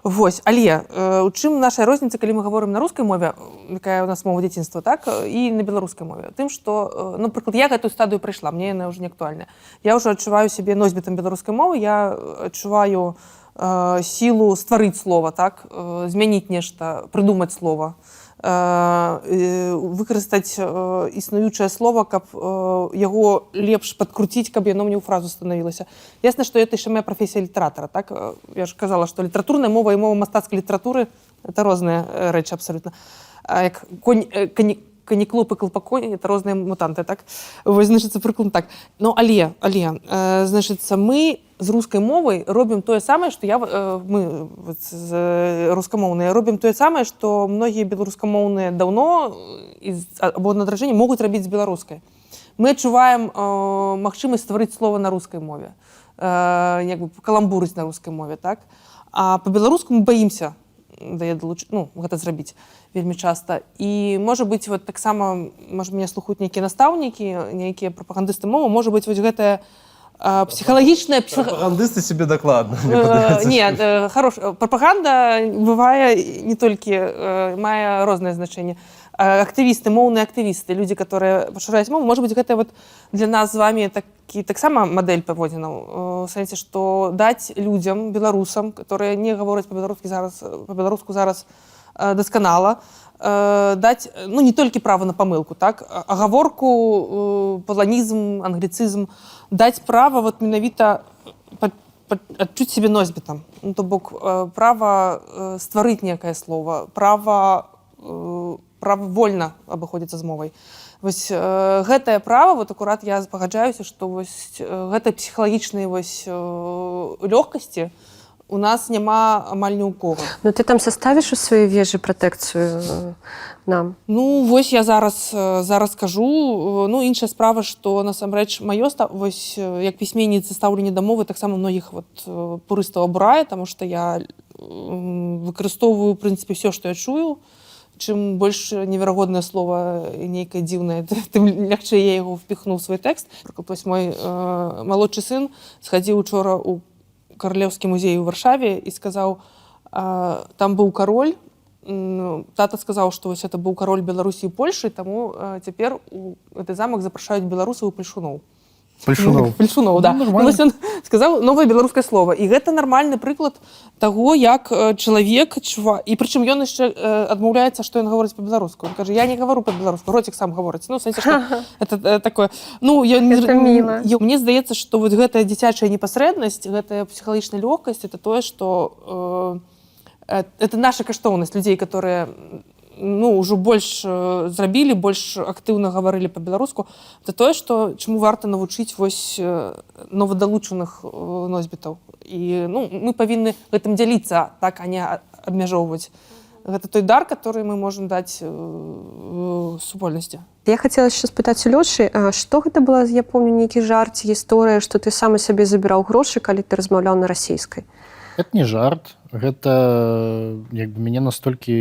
Вось але э, у чым наша розніца калі мы гаворым на рускай мове якая у нас мова дзяцінства так э, і на беларускай мове тым што э, напрыклад я гэтую стадыю прайшла мне яна ўжо не актуальная я ўжо адчуваю сябе носьбітам беларускай мовы я адчуваю э, сілу стварыць слова так э, змяніць нешта прыдумаць слова э, э, выкарыстаць існуючае слово каб яго лепш падкруціць каб яно мне ў фразу станавілася ясна што это яшчэ моя прафесія літаратара так? Я ж казала што літаратурная мова і мова мастацкай літаратуры это розныя рэчы абсалютна як конь кані каніклоп і клопаконь это розныя мутанты так? Вось значыцца прыклад так. Ну але але значыцца мы з рускай мовай робім тое самае што я э, мы э, рускамоўныя робім тое самае што многія беларускамоўныя даўно э, або надражэнне могуць рабіць з беларускай. Мы адчуваем э, магчымасць стварыць слова на рускай мове э, як бы каламбурыць на рускай мове так? А по-беларуску мы баімся дае далуч... ну, гэта зрабіць вельмі часта. І можа быць вот таксама можа мяне слухаюць нейкія настаўнікі нейкія прапагандысты мовы можа быць вось гэтая а, псіхалагічная псіх... Прапагандысты себе дакладна. Э, не э, хорош э, прапаганда бывае не толькі мае рознае значэнне актывісты моўныя актывісты людзі которые пашыраюць мову может быть гэта вот для нас з вами такі таксама мадэль паводзінаў сэнсе што даць людзям беларусам которые не гавораць па-беларускі зараз па-беларуску зараз дасканала э, даць ну не толькі права на памылку так агаворку э, паланізм англіцызм даць права вот менавіта па- па- адчуць себе носьбітам ну, то бок э, права э, стварыць некае слово права э, права вольна абыходзіцца з мовай вось э, гэтае права вот акурат я пагаджаюся што вось э, гэтай псіхалагічнай вось э, лёгкасці у нас няма амаль ні ў кого. Ну ты там составіш у сваёй вежы пратэкцыю э, нам. Ну вось я зараз э, зараз кажу э, ну іншая справа што насамрэч маё ста вось э, як пісьменніцы стаўленне да мовы таксама многіх вот э, пурыстаў абурае таму што я м, выкарыстоўваю у прынцыпе все што я чую. Чым больш неверагоднае слово і нейкае дзіўнае тым лягчэй я яго впіхнуў у свой тэкст Напрыклад, вось мой э, малодшы сын схадзіў учора у каралеўскі музей у варшаве і сказаў э, там быў кароль тата сказаў што вось это быў кароль беларусі польшы таму э, цяпер гэты замак запрашаюць беларусаў і пальшуноў пальшуноў да. Ну, ну, вось ён сказаў новае беларускае слово. І гэта нармальны прыклад таго як э, чалавек чува і прычым ён яшчэ адмаўляецца што ён гаворыць па-беларуску Ён кажа я не гавару па-беларуску роцік сам гаворыць ну сэнсе, это э, такое. Ну я не мне здаецца што вот гэтая дзіцячая непасрэднасць гэтая псіхалагічная лёгкасць это тое што э, э, это наша каштоўнасць людзей которые ну ўжо больш э, зрабілі больш актыўна гаварылі па-беларуску это тое што чаму варта навучыць вось э, новадалучаных э, носьбітаў. І ну мы павінны гэтым дзяліцца так а не абмяжоўваць. Гэта той дар который мы можемм даць супольнасці. Я хацела яшчэ спытаць у Лёшы, што гэта была, я помню нейкі жарт, гісторыя, што ты сам і сабе забіраў грошы, калі ты размаўляў на расійскай. Это не жарт. Гэта як бы мяне настолькі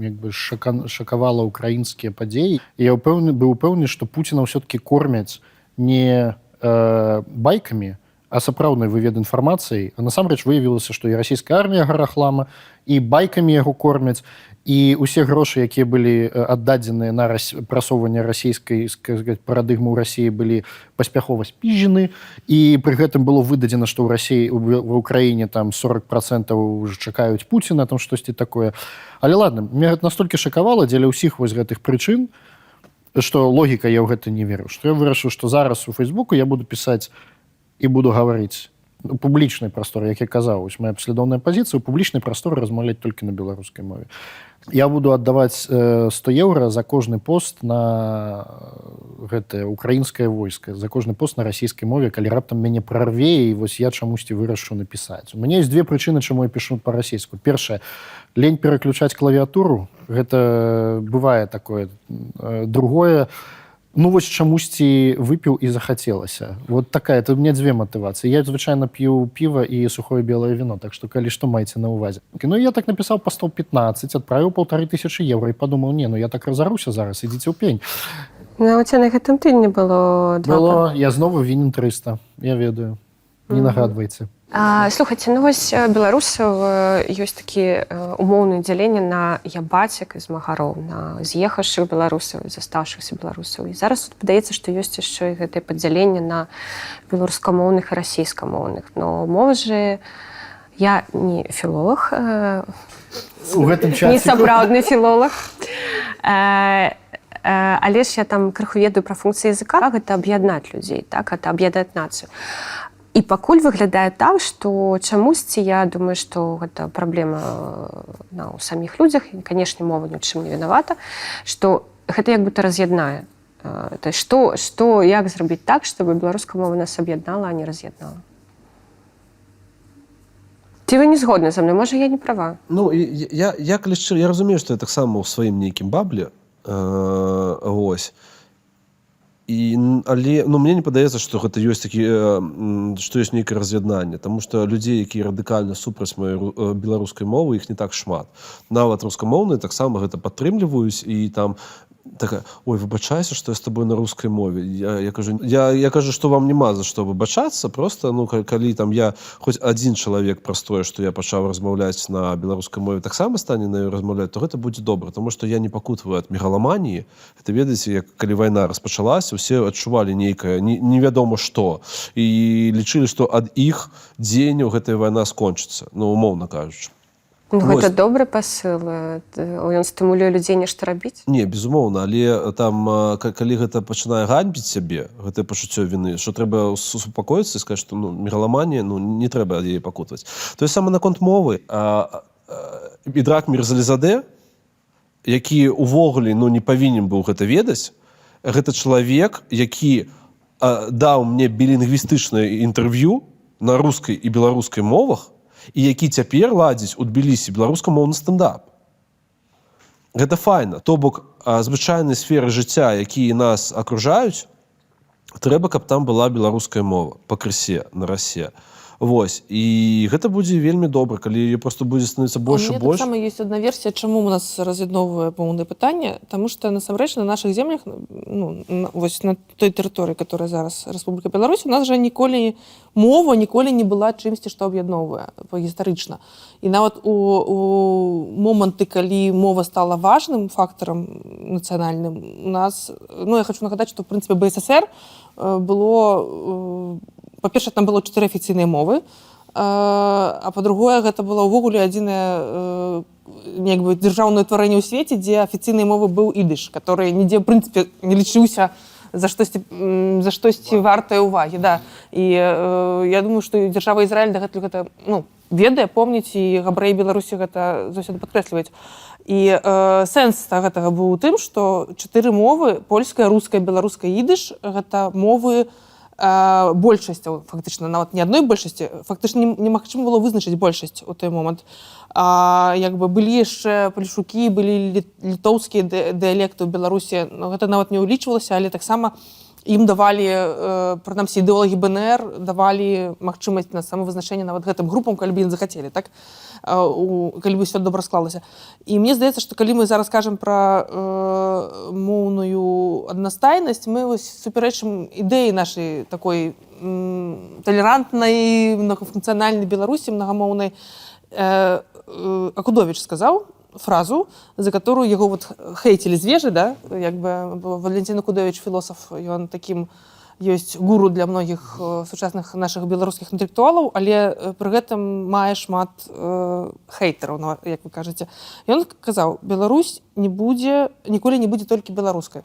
як бы шака, шакавала украінскія падзеі. І я ўпэўны быў упэўнены што пуціна ўсё-таки кормяць не э, байкамі а сапраўднай вывед інфармацыяй А насамрэч выявілася што і расійская армія гарахлама і байкамі яго кормяць і усе грошы якія былі э, аддадзеныя на рас... прасоўванне расійскай сказать, парадыгмы ў рассіі былі паспяхова спіжаны. І пры гэтым было выдадзена што ў рассіі в украіне там 40 процентаў уже чакаюць пуціна там штосьці такое. Але ладно мне настолькі шакавала дзеля ўсіх вось гэтых прычын што логіка я ў гэта не веру. Што я вырашыў што зараз у фейсбуку я буду пісаць і буду гаварыць. У публічнай прасторы як я казаў моя паслядоўная пазіцыя у публічнай прасторы размаўляць толькі на беларускай мове я буду аддаваць э, 100 еўра за кожны пост на гэтае украінскае войска за кожны пост на расійскай мове калі раптам мяне прарве і вось я чамусьці вырашу напісаць у мяне есть две прычыны чаму я пішу па-расійску першае лень пераключаць клавіатуру гэта бывае такое. Э, другое ну вось чамусьці выпіў і захацелася. Вот такая у мне дзве матывацыі я звычайна п'ю піва і сухое белое вино так что калі што маеце на увазе ну я так напісаў по 115 адправіў полторы тысячи евро і подумал не ну я так разаруся зараз ідзіце ў пень Ну, на гэтым тыдні было два было я знову вінен 300 я ведаю не нагадвайце А, слухайце ну вось беларусаў ёсць такі умоўнае дзяленне на ябацік і змагароў на з'ехаўшых беларусаў і застаўшыхся беларусаў і зараз падаецца што ёсць яшчэ і гэтае падзяленне на беларускамоўных і расійскамоўных. Но мова же я не філолог у гэтым не сапраўдны філолог. Э, але ж я там крыху ведаю пра функцыі языка. Гэта аб'яднаць людзей так это аб'ядаць нацыю і пакуль выглядае так што чамусьці я думаю што гэта праблема на ў саміх людзях і канешне мова ні ў чым не вінавата што гэта як будто раз'яднае. Э, то што што як зрабіць так чтобы беларуская мова нас аб'яднала а не раз'яднала? Ці вы не згодны за мной можа я не права. Ну я, я калі шчыра, я разумею, што я таксама ў сваім нейкім бабле э, ось і але ну мне не падаецца што гэта ёсць такі э, што ёсць нейкае раз'яднанне Таму што людзей якія радыкальна супраць маёй э, беларускай мовы іх не так шмат. Нават рускамоўныя таксама гэта падтрымліваюць і там такая ой выбачайся что я с тобой на русской мове я, я кажу я, я кажу что вам няма за что выбачацца просто ну ка- калі там я хоць один чалавек простое что я пачаў размаўляць на беларускай мове таксама стане на ёй размаўляць то гэта будзе добра тому что я не пакутваю от мегаламаніі это ведаеце як калі вайна распачалася усе адчувалі нейкае не- невядома што і лічылі што ад іх дзеянняў гэтая вайна скончыцца ну умоўна кажучы Ну, Вось. гэта добры пасыл э, ён стымулюе людзей нешта рабіць Не, безумоўна, але там а, ка- калі гэта пачынае ганьбіць сябе гэтае пачуццё віны, што трэба су- супакоіцца і сказаць, што ну, мегаламанія ну, не трэба ад яе пакутваць. Тое саме наконт мовы а, а, Ідрак Мірзалізаде, які увогуле ну, не павінен быў гэта ведаць, гэта чалавек, які а, даў мне білінгвістычнае інтэрв'ю на рускай і беларускай мовах і які цяпер ладзіць у тбілісі беларускамоўны стендап. Гэта файна. То бок а, звычайнай сферы жыцця, якія нас акружаюць, трэба, каб там была беларуская мова пакрысе на расе. Вось і гэта будзе вельмі добра, калі яе просто будзе становіцца больш больш. таксама ёсць одна версія, чаму у нас раз'ядноўвае моўнае пытанне, Таму што насамрэч на нашых землях ну, вось на той тэрыторыі, которая зараз Рэспубліка Беларусь, у нас жа ніколі мова ніколі не была чымсьці, што аб'ядноўвае гістарычна. І нават у, у моманты, калі мова стала важным фактарам нацыянальным, у нас ну, я хочу нагадаць, што в прынцыпе БССР э, было э, па-перша, там было чатыры афіцыйныя мовы, а, а па-другое гэта была ўвогуле адзінае як бы дзяржаўнае ўтварэнне ў свеце, дзе афіцыйнай мовы быў ідыш, который нідзе прынцыпе не лічыўся за штосьці за штосьці вартае ўвагі да. І э, я думаю што дзяржава Ізраіль дагэтуль гэта ну ведае помніць і габрэі беларусі гэта заўсёды падкрэсліваюць. І э, сэнс гэтага быў у тым што чатыры мовы польская руская беларуская ідыш гэта мовы э, большасцяў фактычна нават не адной большасці фактычна не- немагчыма было вызначыць большасць у той момант. А, як бы былі яшчэ палішукі былі лі- літоўскія ды- дыялекты ў беларусі но гэта нават не ўлічвалася але таксама ім давалі прынамсі ідэолагі бнр давалі магчымасць на самавызначэнне нават гэтым групам калі бы захацелі так? У, калі бы все добра склалася. І мне здаецца што калі мы зараз кажам пра э, моўную аднастайнасць мы вось супярэчым ідэі нашай такой талерантнай многафункцыянальнай беларусі многамоўнай. Э, э, акудович сказаў фразу за которую яго вот хейтілі звежы да як бы валентин акудович філосаф ён таким ёсць гуру для многіх э, сучасных наших беларускіх інтэлектуалаў але э, пры гэтым мае шмат э, хейтараў як вы кажаце. Ён казаў Беларусь не будзе ніколі не будзе толькі беларускай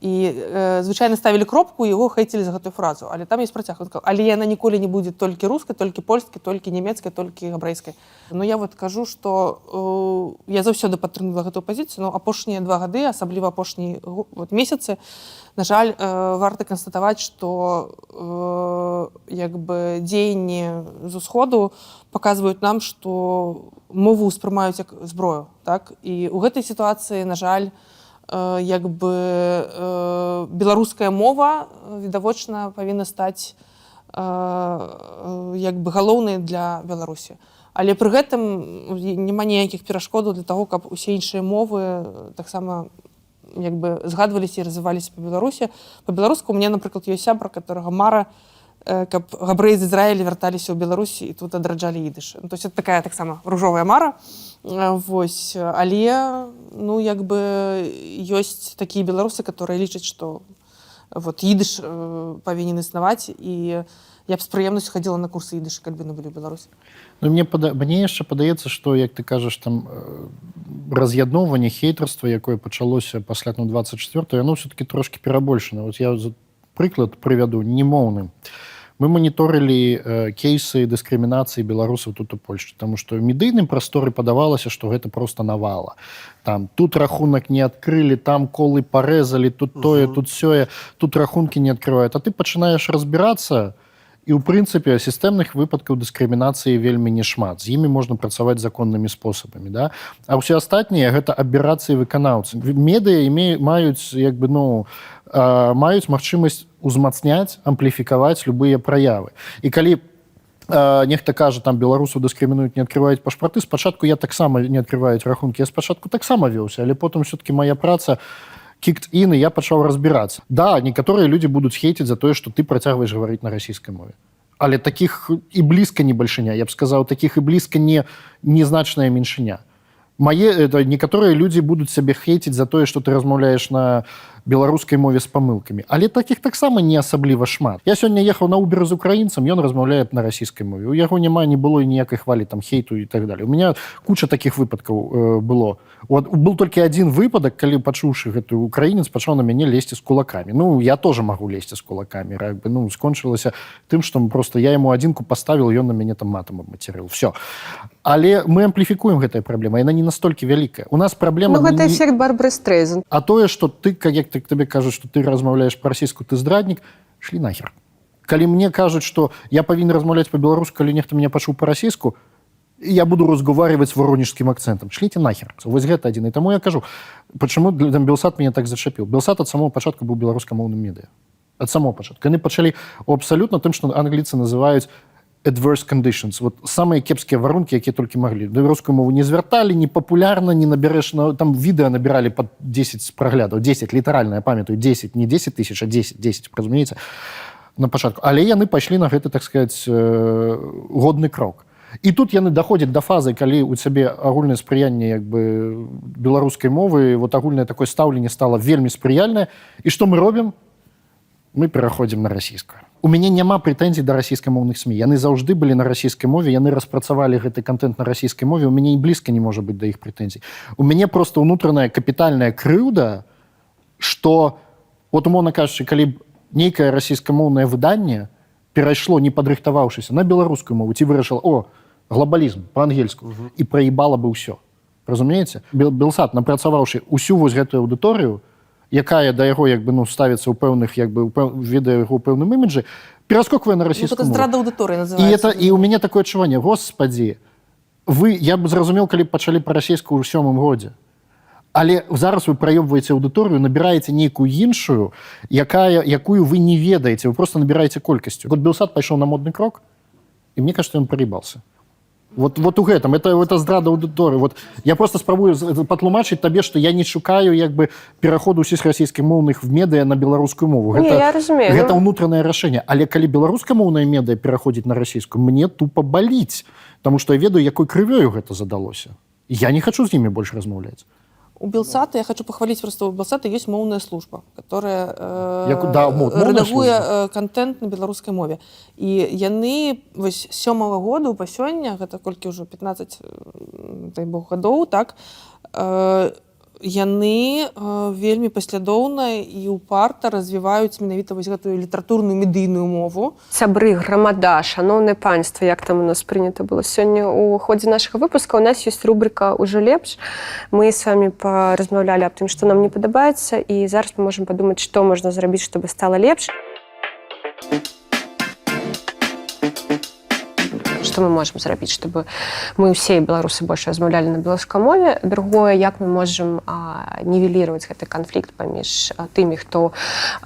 і э, звычайна ставілі кропку яго хейцілі за гэтую фразу. Але там есть працяг Ён сказаў, але яна ніколі не будзе толькі рускай толькі польскай толькі нямецкай толькі габрэйскай Ну я вот кажу что э, я заўсёды падтрымала гэтую пазіцыю но апошнія два гады асабліва апошні вот месяцы на жаль э, варта канстатаваць что э, як бы дзеянні з усходу показваюць нам что мову ўспрымаюць як зброю так? І у гэтай сітуацыі на жаль як бы э, беларуская мова э, відавочна павінна стаць э, э, як бы галоўнай для беларусі. Але пры гэтым няма ніякіх перашкодаў для того каб усе іншыя мовы э, таксама як бы згадваліся і развіваліся па беларусі. По-беларуску у мне напрыклад ёсць сябра которого мара э, каб габрэі з Ізраіля вярталіся ў Беларусі і тут адраджалі ідыш. Ну, то есть такая таксама ружовая мара. Э, вось але ну як бы ёсць такія беларусы которые лічаць что вот ідыш э, павінен існаваць і я б з прыемнасцю хадзіла на курсы ідыш калі бы на былі ў Беларусі. Ну, мне пада... мне яшчэ падаецца што як ты кажаш там э, раз'ядноўванне хейтарства якое пачалося пасля ну 24 яно все-таки трошки перабольшана. Вот я прыклад прывяду немоўны мы моніторылі э, кейсы дыскрымінацыі беларусаў тут у польльшчы тому что медыйным прасторы падавалася что гэта просто навала. Там тут рахунак не адкрылі там колы парэзалі тут тое тут сёе тут рахункі не открывают а ты пачынаеш разбірацца і ў прынцыпе сістэмных выпадкаў дыскрымінацыі вельмі не шмат. З імі можна працаваць законнымі спосабамі да. А ўсе астатнія гэта аберацыі выканаўцы медыа іме маюць як бы ну маюць магчымасць узмацняць ампліфікаваць любыя праявы і калі э, нехта кажа там беларусаў дыскрымінуюць не адкрываюць пашпарты спачатку я таксама не адкрываюць рахункі я спачатку таксама вёўся але потым все-таки моя праца ін і я пачаў разбірацца да некаторыя людзі будуць хейціць за тое што ты працягваеш гаварыць на расійскай мове. Але таких і блізка не бальшыня я б сказаў таких і блізка не незначная меншыня мае это некаторыя людзі будуць сябе хейціць за тое што ты размаўляеш на беларускай мове з памылкамі. Але таких таксама не асабліва шмат. Я сёння ехаў на убер з украінцам ён размаўляе на расійскай мове. У яго няма не было ніякай хвалі там хейту і так далее у меня куча таких выпадкаў э, было. Вот был толькі один выпадак калі пачуўшы гэты украінец пачаў на мяне лезці з кулакамі. Ну я тоже могу лезці з кулакамі як бы ну скончылася тым што просто я ему адзінку поставил ён на мяне там матам абмацерыў все але мы ампліфікуем гэтая праблема яна не настолькі вялікая. У нас праблема Ну, гэта не- эфект Барбары Стрейзен. а тое что ты как як ты табе кажуць что ты размаўляешь па-расійску ты здраднік шлі нахер. Калі мне кажуць что я павінен размаўляць по-беларуску калі нехта меня пачуў по-расійску я буду разговаривать воронежским акцентом. Шліце нахер. Вось гэта адзін і таму я кажу почему для там белсат меня так зачапіў белсат ад самого пачатку быў беларускамоўным медыа ад самого пачатку яны пачалі абсалютна тым что англіцы называюць adverse conditions. Вот самыя кепскія варункі якія толькі маглі да беларускую мову не звярталі не папулярна не набярэш на там відэа набіралі под 10 праглядаў 10 літаральна я памятаю 10 не 10 тысяч а 10 10 разумееце на пачатку але яны пайшлі на гэты так сказать э, годны крок. І тут яны даходзяць да фазы калі у цябе агульнае спрыянне як бы беларускай мовы вот агульнае такое стаўленне стало вельмі спрыяльнае і што мы робім мы пераходзім на расійскую у мяне няма прэтэнзій да расійскамоўных сМ яны заўжды былі на расійскай мове яны распрацавалі гэты контент на расійскай мове. У мяне і блізка не можа быць да іх прэтэнзій. У мяне просто ўнутраная капітальная крыўда что вот умоўна кажучы калі б нейкае расійскамоўнае выданне перайшло не падрыхтаваўшыся на беларускую мову ці вырашыла о глобалізм по-ангельску і праебала бы ўсё. Разумееце? Бел- белсат напрацаваўшы усю вось гэтую аўдыторыю якая да яго як бы ну ставіцца ў пэўных як бы ведае яго пэўным іміджы пераскоквае на Ну, расійскую мову. здрада аудыторыі і это і у мяне такое адчуванне господі вы я бы зразумеў калі б пачалі па-расійску ў сёмым годзе але зараз вы праёбваеце аўдыторыю набіраеце нейкую іншую якая якую вы не ведаеце вы просто набіраеце колькасцю. Вот белсад пайшоў на модны крок і мне кажется ён прыебался вот вот у гэтым. Это это здрада аўдыторыі вот я просто спрабую патлумачыць табе што я не шукаю як бы пераходу ўсіх расійскіх моўных в медыа на беларускую мову. Не, я разумею, гэта ну- ўнутранае рашэнне. Але калі беларускамоўнае медыа пераходзіць на расійскую мне тупо баліць Таму што я ведаю якой крывёю гэта задалося. Я не хочу з імі больш размаўляць У Белсата, я хочу похвалить просто, у Белсата есть моўная служба, которая э, Як- да, мо- моўная рэдагуе служба. э, контент на беларускай мове. І яны вось сёмага году па сёння, гэта колькі ўжо 15 э, дай бог гадоў, так, э, яны э, вельмі паслядоўна і упарта развіваюць менавіта вось гэтую літаратурную медыйную мову. Сябры, грамада, шаноўнае панства, як там у нас прынята было. Сёння у ходзе нашага выпуска у нас ёсць рубрика ўжо лепш. Мы з вами паразмаўлялі аб тым, што нам не падабаецца і зараз мы можам падумаць, што можна зрабіць, чтобы стала лепш. Што мы можам зрабіць, чтобы мы ўсе беларусы больш размаўлялі на беларускай мове. Другое, як мы можам а, нівеліраваць гэты канфлікт паміж тымі, хто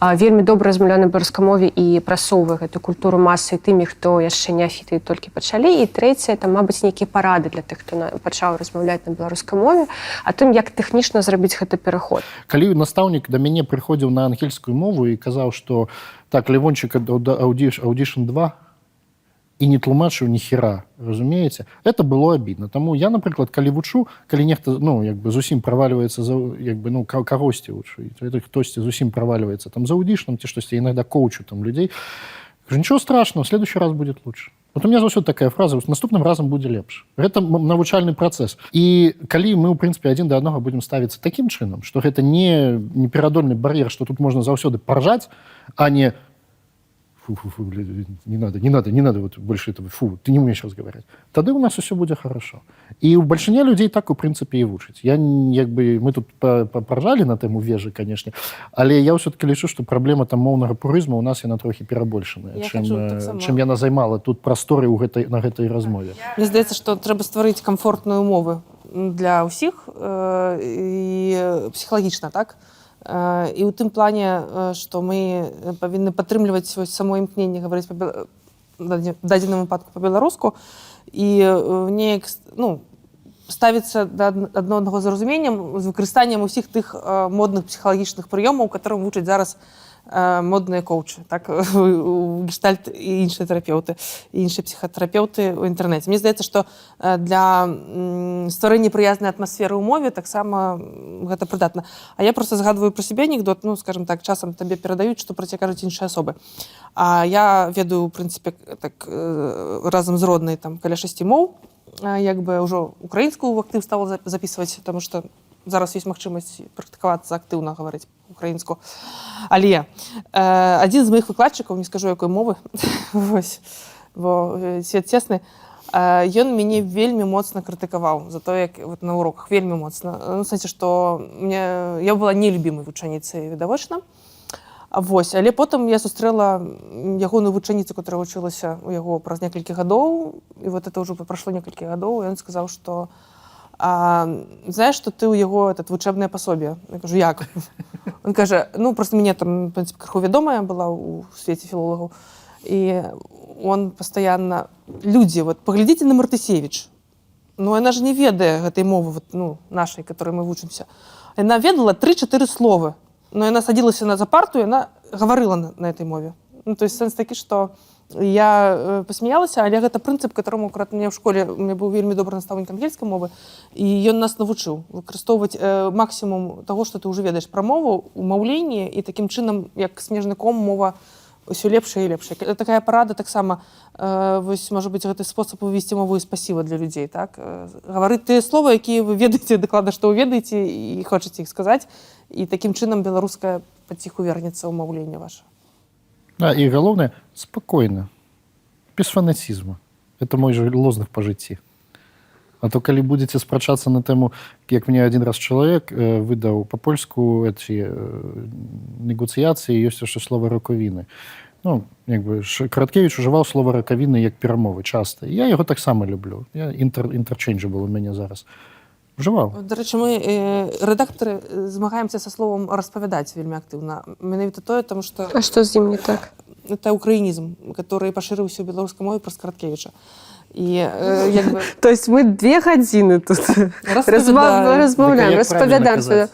а, вельмі добра размаўляе на беларускай мове і прасоўвае гэту культуру масы тымі, хто яшчэ неафіты і толькі пачалі. І трэцяе, там мабыць нейкія парады для тых, хто пачаў размаўляць на беларускай мове, а тым, як тэхнічна зрабіць гэты пераход. калі настаўнік да мяне прыходзіў на ангельскую мову і казаў што так левончик аудиш аудишн 2 і не тлумачыў ні хера разумееце это было абідна таму я напрыклад калі вучу калі нехта ну як бы зусім правальваецца за як бы ну ка- кагосьці вучу это хтосьці зусім правальваецца там за аудишным ці штосьці иногда коучу там людзей Кажу, ничего страшного в следующий раз будет лучше вот у меня заўсёды такая фраза «Вот наступным разам будзе лепш гэта навучальны працэс і калі мы у прынцыпе адзін да аднаго будем ставіцца таким чынам что гэта не неперадольны бар'ер что тут можна заўсёды паржаць а не фу, фу, фу, бля, не надо, не надо, не надо вот больше этого, фу, ты не умеешь разговаривать. Тады у нас все будет хорошо. И у большиня людей так, у принципе, и вучыць. Я, як бы, мы тут поржали на тему вежы, конечно, але я все-таки лічу, что проблема там моўнага пурызму у нас яна трохи перабольшаная, Я чым, хочу э, таксама. чым яна займала тут прасторы ў гэтай, на гэтай размове. Мне здаецца, што трэба стварыць камфортную умовы для ўсіх э, і псіхалагічна так. Э, І ў тым плане, э, што мы павінны падтрымліваць свой само імкненне гаварыць даді- дадзеным выпадку па-беларуску і э, неяк ну, ставіцца да адн- адно аднаго з разуменнем з выкарыстаннем усіх тых э, модных псіхалагічных прыёмаў, которым вучаць зараз э, модныя коучы, так у гештальт і іншыя тэрапеўты іншыя псіхатэрапеўты ў інтэрнэце. Мне здаецца, што э, для стварэння прыязнай атмасферы ў мове таксама гэта прыдатна. А я просто згадваю пра сябе анекдот, ну скажем так, часам табе перадаюць, што пра цябе кажуць іншыя асобы. А я ведаю, у прынцыпе, так э, разам з роднай там каля шасці моў, як бы ўжо украінскую актыў стала за- записываць, таму што зараз ёсць магчымасць практыкавацца актыўна гаварыць украінску. Але э, адзін з маіх выкладчыкаў, не скажу якой мовы, вось, бо э, свет цесны, э, ён мяне вельмі моцна крытыкаваў за то, як вот, на уроках вельмі моцна. Ну, сэнсе, што мне, я была нелюбімай вучаніцай відавочна. Вось, але потым я сустрэла ягоную вучаніцу, которая вучылася у яго праз некалькі гадоў і вот это ўжо прайшло некалькі гадоў ён сказаў, што а, знаешь, што ты ў яго этот вучэбнае пасобе я кажу як? Он кажа ну просто мяне там в принципе крыху вядомая была ў свеце філолагаў і он постоянно людзі вот паглядзіце на мартысевич. Ну яна ж не ведае гэтай мовы вот, ну нашай которой мы вучымся яна ведала тры-чатыры словы но яна садзілася на за парту яна гаварыла на, на этой мове. Ну то есть сэнс такі что я э, посмяялася але гэта прынцып которому акурат мне ў школе меня быў вельмі добры настаўнік ангельскай мовы і ён нас навучыў выкарыстоўваць э, максімум того что ты уже ведаеш пра мову у маўленні і такім чынам як снежны ком мова ўсё лепшая і лепшая Это такая парада таксама э, вось можа быть гэты спосаб увесці мову і спасіва для людзей так? Э, гаварыць тыя слова якія вы ведаеце дакладна што вы ведаеце і хочаце іх сказаць і такім чынам беларуская паціху вернецца ў маўленне ваше Да, і галоўнае спакойна без фанацізму это мой же лозных па жыцці А то калі будзеце спрачацца на тэму як мне адзін раз чалавек э, выдаў па-польску эти э, негуцыяцыі ёсць яшчэ слова ракавіны ну як бы Ш- караткевич ужываў слова ракавіны як перамовы часта я яго таксама люблю. Я інтер інтэрчэнджы был у мяне зараз ужываў Дарэчы, мы э, рэдактары э, змагаемся са словом распавядаць вельмі актыўна. Менавіта тое, таму што А што з ім не так? это украінізм, который пашырыўся ў беларускай мове праз караткевіча. І э, як бы, То есть мы две гадзіны тут Распавядаем. размаўляем, Дык а як правільна распавядаем. казаць?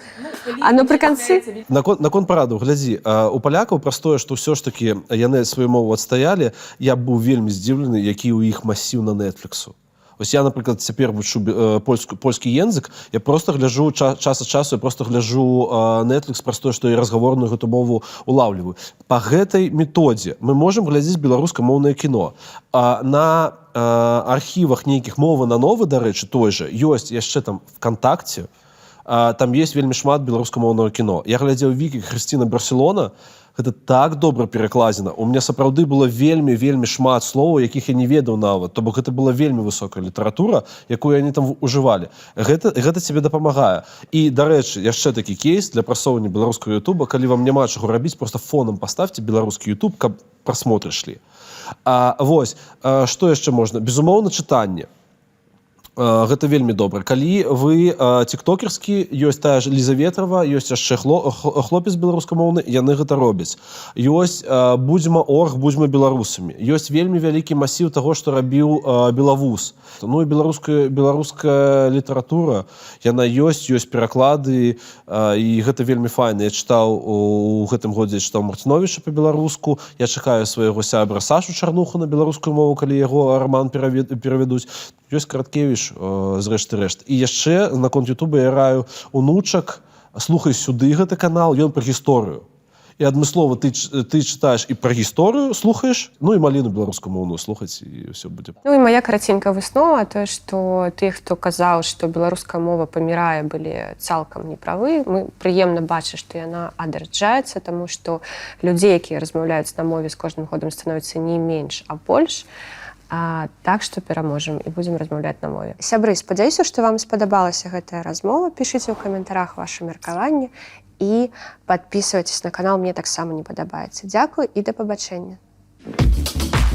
А напрыканцы Наконт, наконт параду глядзі а, у палякаў праз тое што ўсё ж такі яны сваю мову адстаялі я быў вельмі здзіўлены які ў іх масіў на нетфліксу Вось я напрыклад цяпер вучу э, польску польскі язык я просто гляжу ча, час ад часу я просто гляжу нетфлікс праз тое што я разгаворную гэту мову улаўліваю по гэтай методзе мы можемм глядзець беларускамоўнае кіно. А, на э, архівах нейкіх мовы на новы дарэчы той же ёсць яшчэ там вконтакце а, там есть вельмі шмат беларускамоўнага кіно. Я глядзеў вікі Хрысціна барселона гэта так добра перакладзена у меня сапраўды было вельмі вельмі шмат словаў якіх я не ведаў нават то бок гэта была вельмі высокая літаратура якую они там ужывалі гэта гэта тебе дапамагае. І дарэчы яшчэ такі кейс для прасоўвання беларускага Ютуба. Калі вам няма чаго рабіць просто фоном поставьте беларускі YouTube каб прасмотры шлі А, вось а, што яшчэ можна? Безумоўна чытанне. А, гэта вельмі добра. Калі вы а, тиктокерскі ёсць тая ж лізаветрова ёсць яшчэ хло, хлопец беларускамоўны яны гэта робяць. Ёсць а, будзьма орг будзьма беларусамі. Ёсць вельмі вялікі масіў таго што рабіў белавуз. Ну і беларуская беларуская літаратура яна ёсць ёсць пераклады і гэта вельмі файна. Я чытаў у гэтым годзе чытаў марціновича по-беларуску я чакаю свайго сябра сашу чарнуху на беларускую мову калі яго роман перавед- перавядуць ёсць караткевич зрэшты рэшт і яшчэ наконт Ютуба я раю унучак слухай сюды гэты канал ён пра гісторыю. І адмыслова ты ты чытаеш і пра гісторыю слухаеш ну і маліну беларускую моўную слухаць і ўсё будзе. Ну і моя караценькая выснова тое што тых хто казаў што беларуская мова памірае былі цалкам неправы. Мы прыемна бачыць што яна адраджаецца таму што людзей якія размаўляюць на мове з кожным годам становіцца не менш а больш. а, так што пераможам і будзем размаўляць на мове. Сябры спадзяюся што вам спадабалася гэтая размова. Пішыце ў каментарах ваше меркаванне і подписывайтесь на канал мне таксама не падабаецца. Дзякую і да пабачэння. This